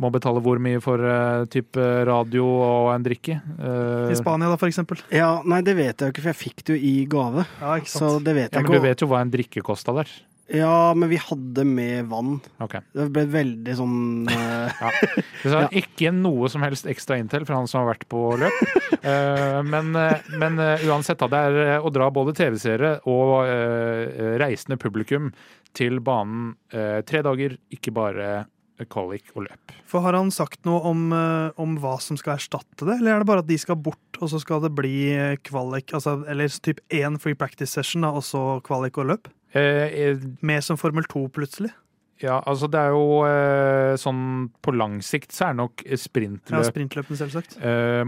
B: må betale hvor mye for uh, type radio og en drikke.
A: I Spania, da, for eksempel.
C: Ja, nei, det vet jeg jo ikke, for jeg fikk det jo i gave.
A: Ja, ikke
C: Så det vet jeg
B: ja,
C: jeg
B: men du vet jo hva en drikke kosta der.
C: Ja, men vi hadde med vann.
B: Okay.
C: Det ble veldig sånn eh,
B: Så
C: Ja.
B: Ikke noe som helst ekstra intel for han som har vært på løp. uh, men, eh, men uh, uansett, da, det er å dra både TV-seere og reisende publikum til banen tre dager, ikke bare qualic og løp.
A: For Har han sagt noe om, om hva som skal erstatte det, eller er det bare at de skal bort, og så skal det bli kvalik? Altså, eller typ én free practice session, da, og så kvalik og løp?
B: Eh, eh,
A: som Formel 2 plutselig?
B: ja, altså det er jo eh, sånn på lang sikt så er det nok
A: Ja,
B: sprintløp
A: Sprintløpene, selvsagt.
B: eh,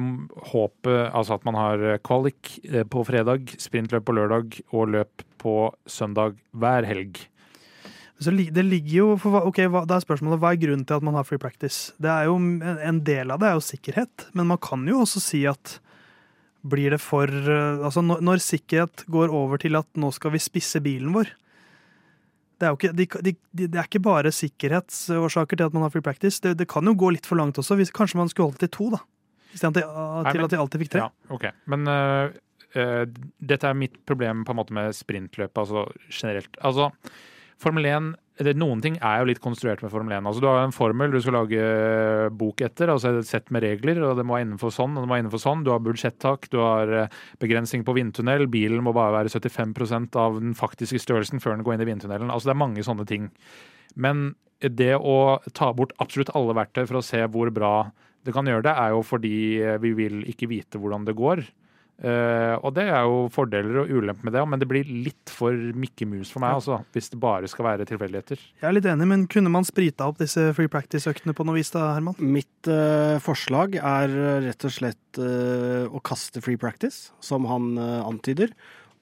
B: håpet altså at man har kvalik eh, på fredag, sprintløp på lørdag og løp på søndag hver helg.
A: Så det ligger jo, for, ok, Da er spørsmålet hva er grunnen til at man har free practice? Det er jo, en en del av det er jo sikkerhet, men man kan jo også si at blir det for eh, Altså når, når sikkerhet går over til at nå skal vi spisse bilen vår det er, jo ikke, de, de, de, det er ikke bare sikkerhetsårsaker til at man har free practice. Det, det kan jo gå litt for langt også. Hvis, kanskje man skulle holdt til to, da. Istedenfor til, til at de alltid fikk tre.
B: Ja, ok. Men uh, uh, dette er mitt problem på en måte med sprintløp, altså generelt. Altså, Formel 1 det, Noen ting er jo litt konstruert med Formel 1. Altså, du har en formel du skal lage øh, bok etter, altså et sett med regler, og det må være innenfor sånn og det må være innenfor sånn. Du har budsjettak, du har øh, begrensning på vindtunnel, bilen må bare være 75% av den faktiske størrelsen før den går inn i vindtunnelen. Altså, det er mange sånne ting. Men det å ta bort absolutt alle verktøy for å se hvor bra det kan gjøre det, er jo fordi eh, vi vil ikke vite hvordan det går. Eh, og det er jo fordeler og ulemper med det, men det blir litt for Mikke Mus for meg, altså, hvis det bare skal være tilfeldigheter.
A: Jeg er litt enig, men kunne man sprita opp disse free practice-øktene på noe vis, da, Herman?
C: Mitt uh, forslag er eh, rett og slett uh, å kaste free practice, som han antyder,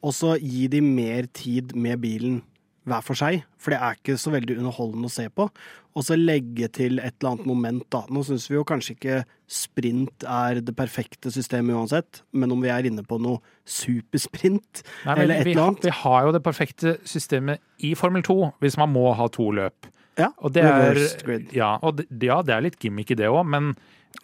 C: og så gi de mer tid med bilen hver for seg, for det er ikke så veldig underholdende å se på. Og så legge til et eller annet moment, da. Nå syns vi jo kanskje ikke sprint er det perfekte systemet uansett, men om vi er inne på noe supersprint,
B: Nei,
C: eller et eller annet
B: vi har jo det perfekte systemet i Formel 2, hvis man må ha to løp.
C: Ja,
B: Og det er,
C: grid.
B: ja, og det, ja, det er litt gimmick i det òg, men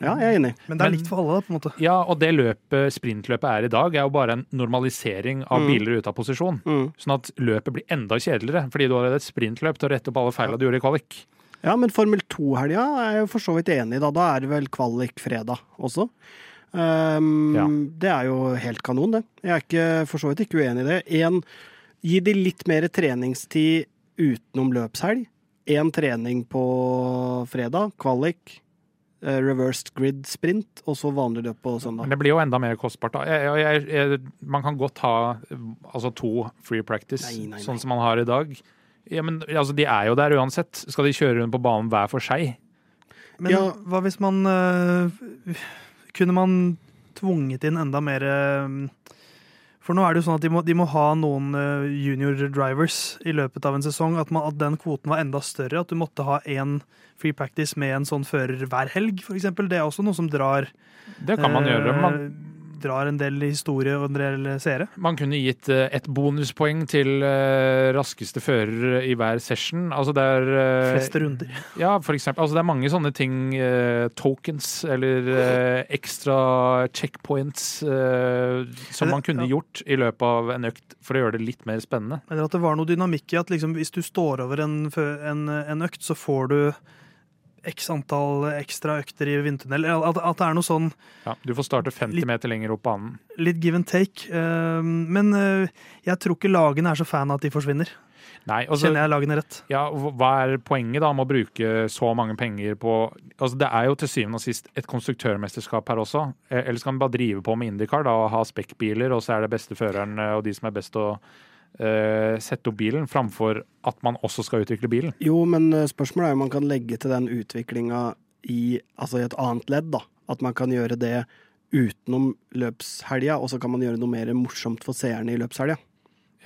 C: Ja, jeg er enig.
A: Men det er likt for alle, på en måte.
B: ja, og det løpet, sprintløpet er i dag, er jo bare en normalisering av
C: Mm.
B: biler ute av posisjon.
C: Mm.
B: Sånn at løpet blir enda kjedeligere, fordi du har et sprintløp til å rette opp alle feilene du gjorde i kvalik.
C: Ja, men Formel 2-helga er jeg for så vidt enig i, da. Da er det vel kvalik fredag også. Um,
B: Ja.
C: Det er jo helt kanon, det. Jeg er ikke, for så vidt ikke uenig i det. En, gi de litt mer treningstid utenom løpshelg. Én trening på fredag, kvalik. eh, Reversed grid sprint, og så vanlig løp på
B: Men det blir jo enda mer kostbart. da. Jeg, jeg, jeg, man kan godt ha altså, to free practice,
C: Nei, nei, nei.
B: sånn som man har i dag. Ja, men altså, De er jo der uansett. Skal de kjøre rundt på banen hver for seg?
A: Men
C: Ja.
A: hva hvis man øh, Kunne man tvunget inn enda mer øh, For nå er det jo sånn at de må, de må ha noen øh, junior drivers i løpet av en sesong. At, man, at den kvoten var enda større. At du måtte ha én free practice med en sånn fører hver helg, f.eks. Det er også noe som drar
B: Det kan man gjøre. Man,
A: Drar en del historie og en del seere.
B: man kunne gitt eh, et bonuspoeng til eh, raskeste fører i hver session. Altså det er eh,
A: Fleste runder.
B: Ja, for eksempel. Altså det er mange sånne ting. tokens eller ekstra checkpoints som man kunne gjort i løpet av en økt for å gjøre det litt mer spennende.
A: Eller at det var noe dynamikk i at liksom, hvis du står over en, en, en økt, så får du x antall ekstra økter i vindtunnel. At, at det er noe sånn
B: Ja, du får starte 50
A: Litt-
B: meter lenger opp banen.
A: litt give and take. Eh, Men eh, jeg tror ikke lagene er så fan av at de forsvinner.
B: Nei, altså,
A: Kjenner jeg lagene rett?
B: ja, hva er poenget da med å bruke så mange penger på altså Det er jo til syvende og sist et konstruktørmesterskap her også. Eh, Eller skal man bare drive på med Indycar da, og ha spekkbiler, og så er det beste føreren og de som er best å sette opp bilen, framfor at man også skal utvikle bilen?
C: Jo, men eh, spørsmålet er om man kan legge til den utviklinga i, altså i et annet ledd, da. At man kan gjøre det utenom løpshelga, og så kan man gjøre noe mer morsomt for seerne i løpshelga.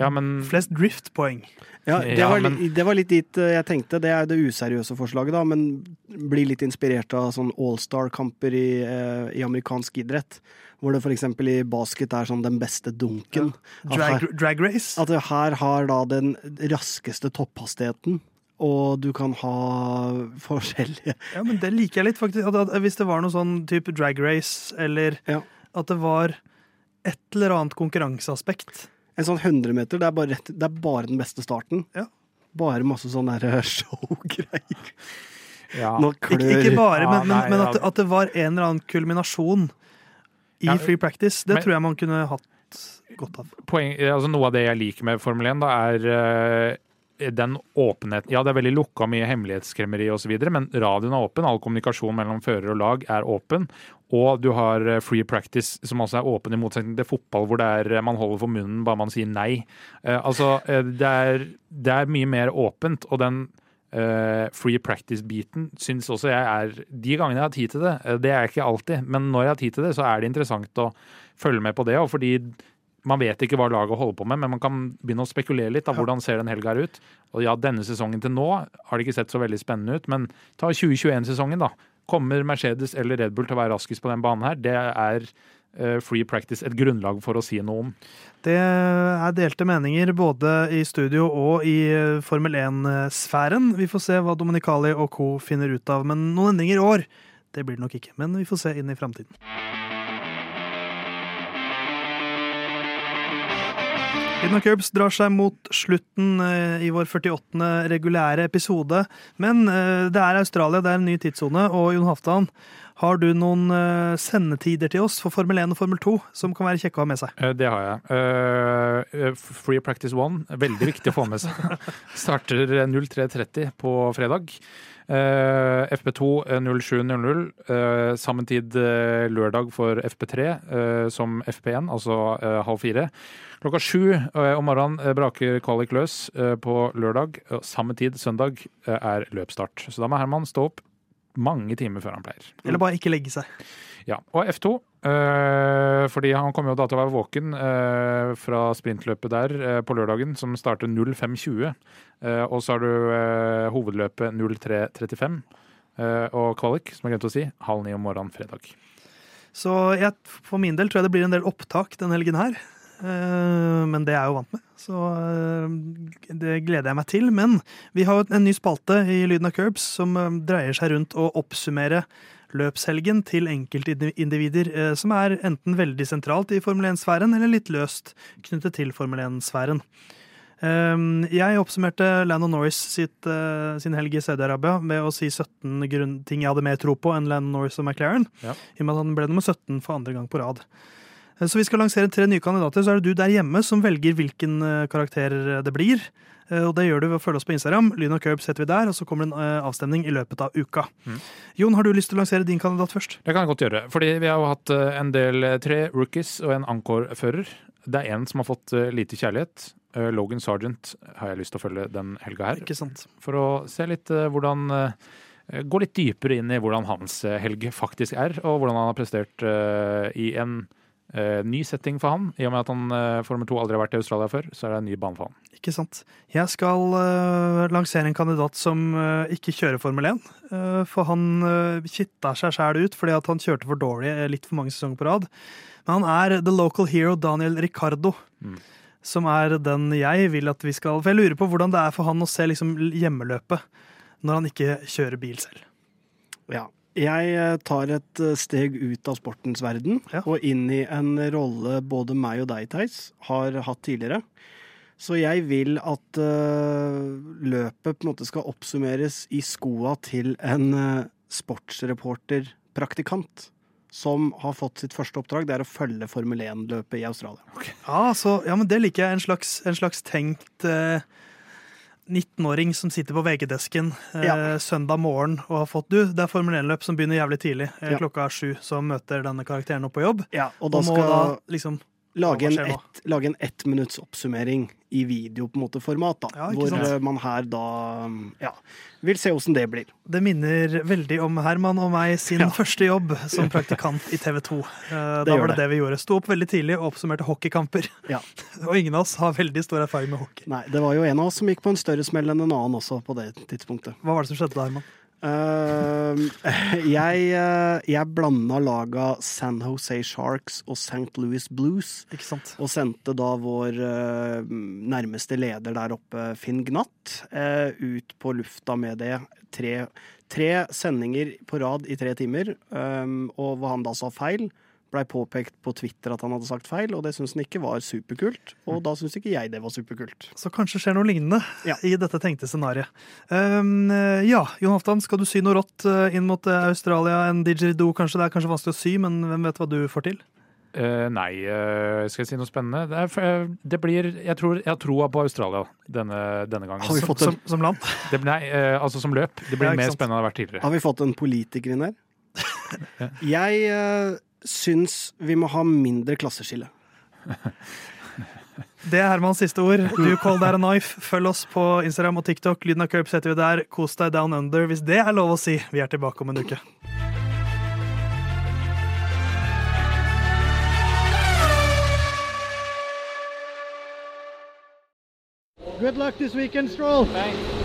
B: Ja, men
A: Flest driftpoeng.
C: Ja, det,
B: Ja,
C: var,
B: men-
C: det var litt dit eh, jeg tenkte. Det er det useriøse forslaget, da, men bli litt inspirert av sånn allstar-kamper i, eh, i amerikansk idrett. Hvor det f.eks. i basket er sånn den beste dunken. Ja.
A: Drag,
C: her,
A: drag race.
C: at det her har da den raskeste topphastigheten. Og du kan ha forskjellige
A: Ja, men Det liker jeg litt, faktisk. At, at, hvis det var noe sånn type drag race, eller
C: Ja.
A: at det var et eller annet konkurranseaspekt.
C: En sånn 100 meter, det er bare, rett, det er bare den beste starten.
A: Ja.
C: Bare masse sånne der showgreier.
B: ja.
C: Nå
A: Ikke, ikke bare, men, ja,
B: nei,
A: men at, at det var en eller annen kulminasjon i free practice. Det
B: men-
A: tror jeg man kunne hatt godt av.
B: poeng, altså Noe av det jeg liker med Formel 1, da, er eh, den åpenheten. Ja, det er veldig lukka, mye hemmelighetskremmeri osv., men radioen er åpen. All kommunikasjon mellom fører og lag er åpen. Og du har eh, free practice, som også er åpen, i motsetning til fotball, hvor det er eh, man holder for munnen bare man sier nei. Altså, det er, det er mye mer åpent, og den eh, free practice-biten syns også jeg er De gangene jeg har tid til det, eh, det er ikke alltid, men når jeg har tid til det, så er det interessant å følge med på det. Og fordi man vet ikke hva laget holder på med, men man kan begynne å spekulere litt. Da, hvordan ser den helga her ut? Og ja, denne sesongen til nå har det ikke sett så veldig spennende ut, men ta 2021-sesongen, da. Kommer Mercedes eller Red Bull til å være raskest på den banen her? Det er free practice et grunnlag for å si noe om.
A: Det er delte meninger både i studio og i eh, Formel 1-sfæren. Vi får se hva Dominicali og co. finner ut av. Men noen endringer i år, det blir det nok ikke. Men vi får se inn i framtiden. Lyden Curbs drar seg mot slutten eh, i vår 48. regulære episode. Men eh, det er Australia, det er en ny tidssone. Og Jon Halvdan, har du noen eh, sendetider til oss for Formel 1 og Formel 2 som kan være kjekke å ha med seg?
B: Det har jeg. Free Practice One, veldig viktig å få med seg. Starter 03.30 på fredag. Eh, FP2 eh, 07.00. eh, Samme tid eh, lørdag for FP3 eh, som FP1, altså eh, halv fire. Klokka sju eh, om morgenen eh, braker kvalik løs eh, på lørdag. Samme tid søndag eh, er løpsstart. Så da må Herman stå opp mange timer før han pleier.
A: Eller bare ikke legge seg?
B: Ja, og F2. øh, fordi han kommer jo da til å være våken øh, fra sprintløpet der øh, på lørdagen, som starter 05.20. Eh, og så har du eh, hovedløpet 03.35. eh, og kvalik, som jeg glemte å si, halv ni om morgenen fredag.
A: Så jeg, for min del tror jeg det blir en del opptak den helgen her. Eh, Men det er jeg jo vant med, så eh, det gleder jeg meg til. Men vi har jo en ny spalte i Lyden av Curbs som eh, dreier seg rundt å oppsummere løpshelgen til enkeltindivider som er enten veldig sentralt i Formel 1-sfæren eller litt løst knyttet til Formel 1-sfæren. Um, Jeg oppsummerte Lando Norris sitt, sin helg i Saudi-Arabia med å si 17 grunn, ting jeg hadde mer tro på enn Lando Norris og McLaren.
B: Ja.
A: I og med at han ble nummer 17 for andre gang på rad. Eh, Så vi skal lansere tre nye kandidater, så er det du der hjemme som velger hvilken eh, karakter det blir. Eh, Og det gjør du ved å følge oss på Instagram. Lyn og Curb setter vi der, og så kommer det en eh, avstemning i løpet av uka.
B: Mm.
A: Jon, har du lyst til å lansere din kandidat først?
B: Det kan jeg godt gjøre. Fordi vi har jo hatt eh, en del eh, tre rookies og en Ankor-fører. Det er en som har fått eh, lite kjærlighet. Eh, Logan Sargent har jeg lyst til å følge den helga her.
A: Ikke sant?
B: For å se litt eh, hvordan eh, Gå litt dypere inn i hvordan hans eh, helg faktisk er, og hvordan han har prestert eh, i en eh, ny setting for han. I og med at han uh, Formel 2 aldri har vært i Australia før, så er det en ny bane for han.
A: Ikke sant. Jeg skal eh, lansere en kandidat som eh, ikke kjører Formel 1. eh, for han uh, kitta seg sjæl ut fordi at han kjørte for dårlig litt for mange sesonger på rad. Men han er the local hero Daniel Ricardo.
B: Mm.
A: Som er den jeg vil at vi skal For jeg lurer på hvordan det er for han å se liksom hjemmeløpet når han ikke kjører bil selv.
C: Ja. Jeg eh, tar et eh, steg ut av sportens verden
A: Ja.
C: og inn i en rolle både meg og deg, Theis, har hatt tidligere. Så jeg vil at uh, løpet på en måte skal oppsummeres i skoa til en uh, sportsreporterpraktikant som har fått sitt første oppdrag. Det er å følge Formel 1-løpet i Australia.
A: Ja, så, ja men det liker jeg. En slags, en slags tenkt eh, 19-åring som sitter på VG-desken eh,
C: Ja.
A: søndag morgen og har fått Du, det er Formel 1-løp som begynner jævlig tidlig. Eh,
C: Ja.
A: Klokka er sju, så møter denne karakteren opp på jobb.
C: Ja, og
A: Og,
C: da
A: må
C: skal
A: da liksom
C: lage en, ett, lage en ett minutts oppsummering i video på en måte format, da.
A: Ja, ikke
C: hvor
A: sant?
C: eh, man her da ja, vil se åssen det blir.
A: Det minner veldig om Herman og meg sin
C: Ja.
A: første jobb som praktikant i TV 2. Eh, Da var det
C: det.
A: det vi gjorde. Sto opp veldig tidlig og oppsummerte hockeykamper.
C: Ja.
A: Og ingen av oss har veldig stor erfaring med hockey.
C: Nei, det var jo en av oss som gikk på en større smell enn en annen også på det tidspunktet.
A: Hva var det som skjedde da, Herman?
C: Eh, jeg uh, jeg blanda laga San Jose Sharks og St. Louis Blues. Og sendte da vår eh, nærmeste leder der oppe, Finn Gnatt, eh, ut på lufta med det. Tre, tre sendinger på rad i tre timer, um, og hva han da sa feil. Blei påpekt på Twitter at han hadde sagt feil, og det syns han ikke var superkult. Og da syns ikke jeg det var superkult.
A: Så kanskje skjer noe lignende
C: Ja.
A: i dette tenkte scenarioet. Um, eh, ja, Jon Halvdan, skal du sy noe rått eh, inn mot eh, Australia? En didgeridoo, kanskje? Det er kanskje vanskelig å sy, men hvem vet hva du får til?
B: Uh, nei, uh, skal jeg si noe spennende? Det, er, det blir Jeg tror jeg har troa på Australia denne, denne gangen.
C: Har vi fått en,
A: som, som land?
B: Det, nei, altså som løp. Det blir
A: ja,
B: mer
A: sant.
B: spennende enn det har vært tidligere.
C: har vi fått en politiker inn her? Jeg uh, syns vi må ha mindre klasseskille.
A: Det er Hermans siste ord. Du call that a knife. Følg oss på Instagram og TikTok. Lyden av Curbs heter vi der. Kos deg down under, hvis det er lov å si. Vi er tilbake om en uke.
C: Good luck this weekend, Stroll.
D: Thanks.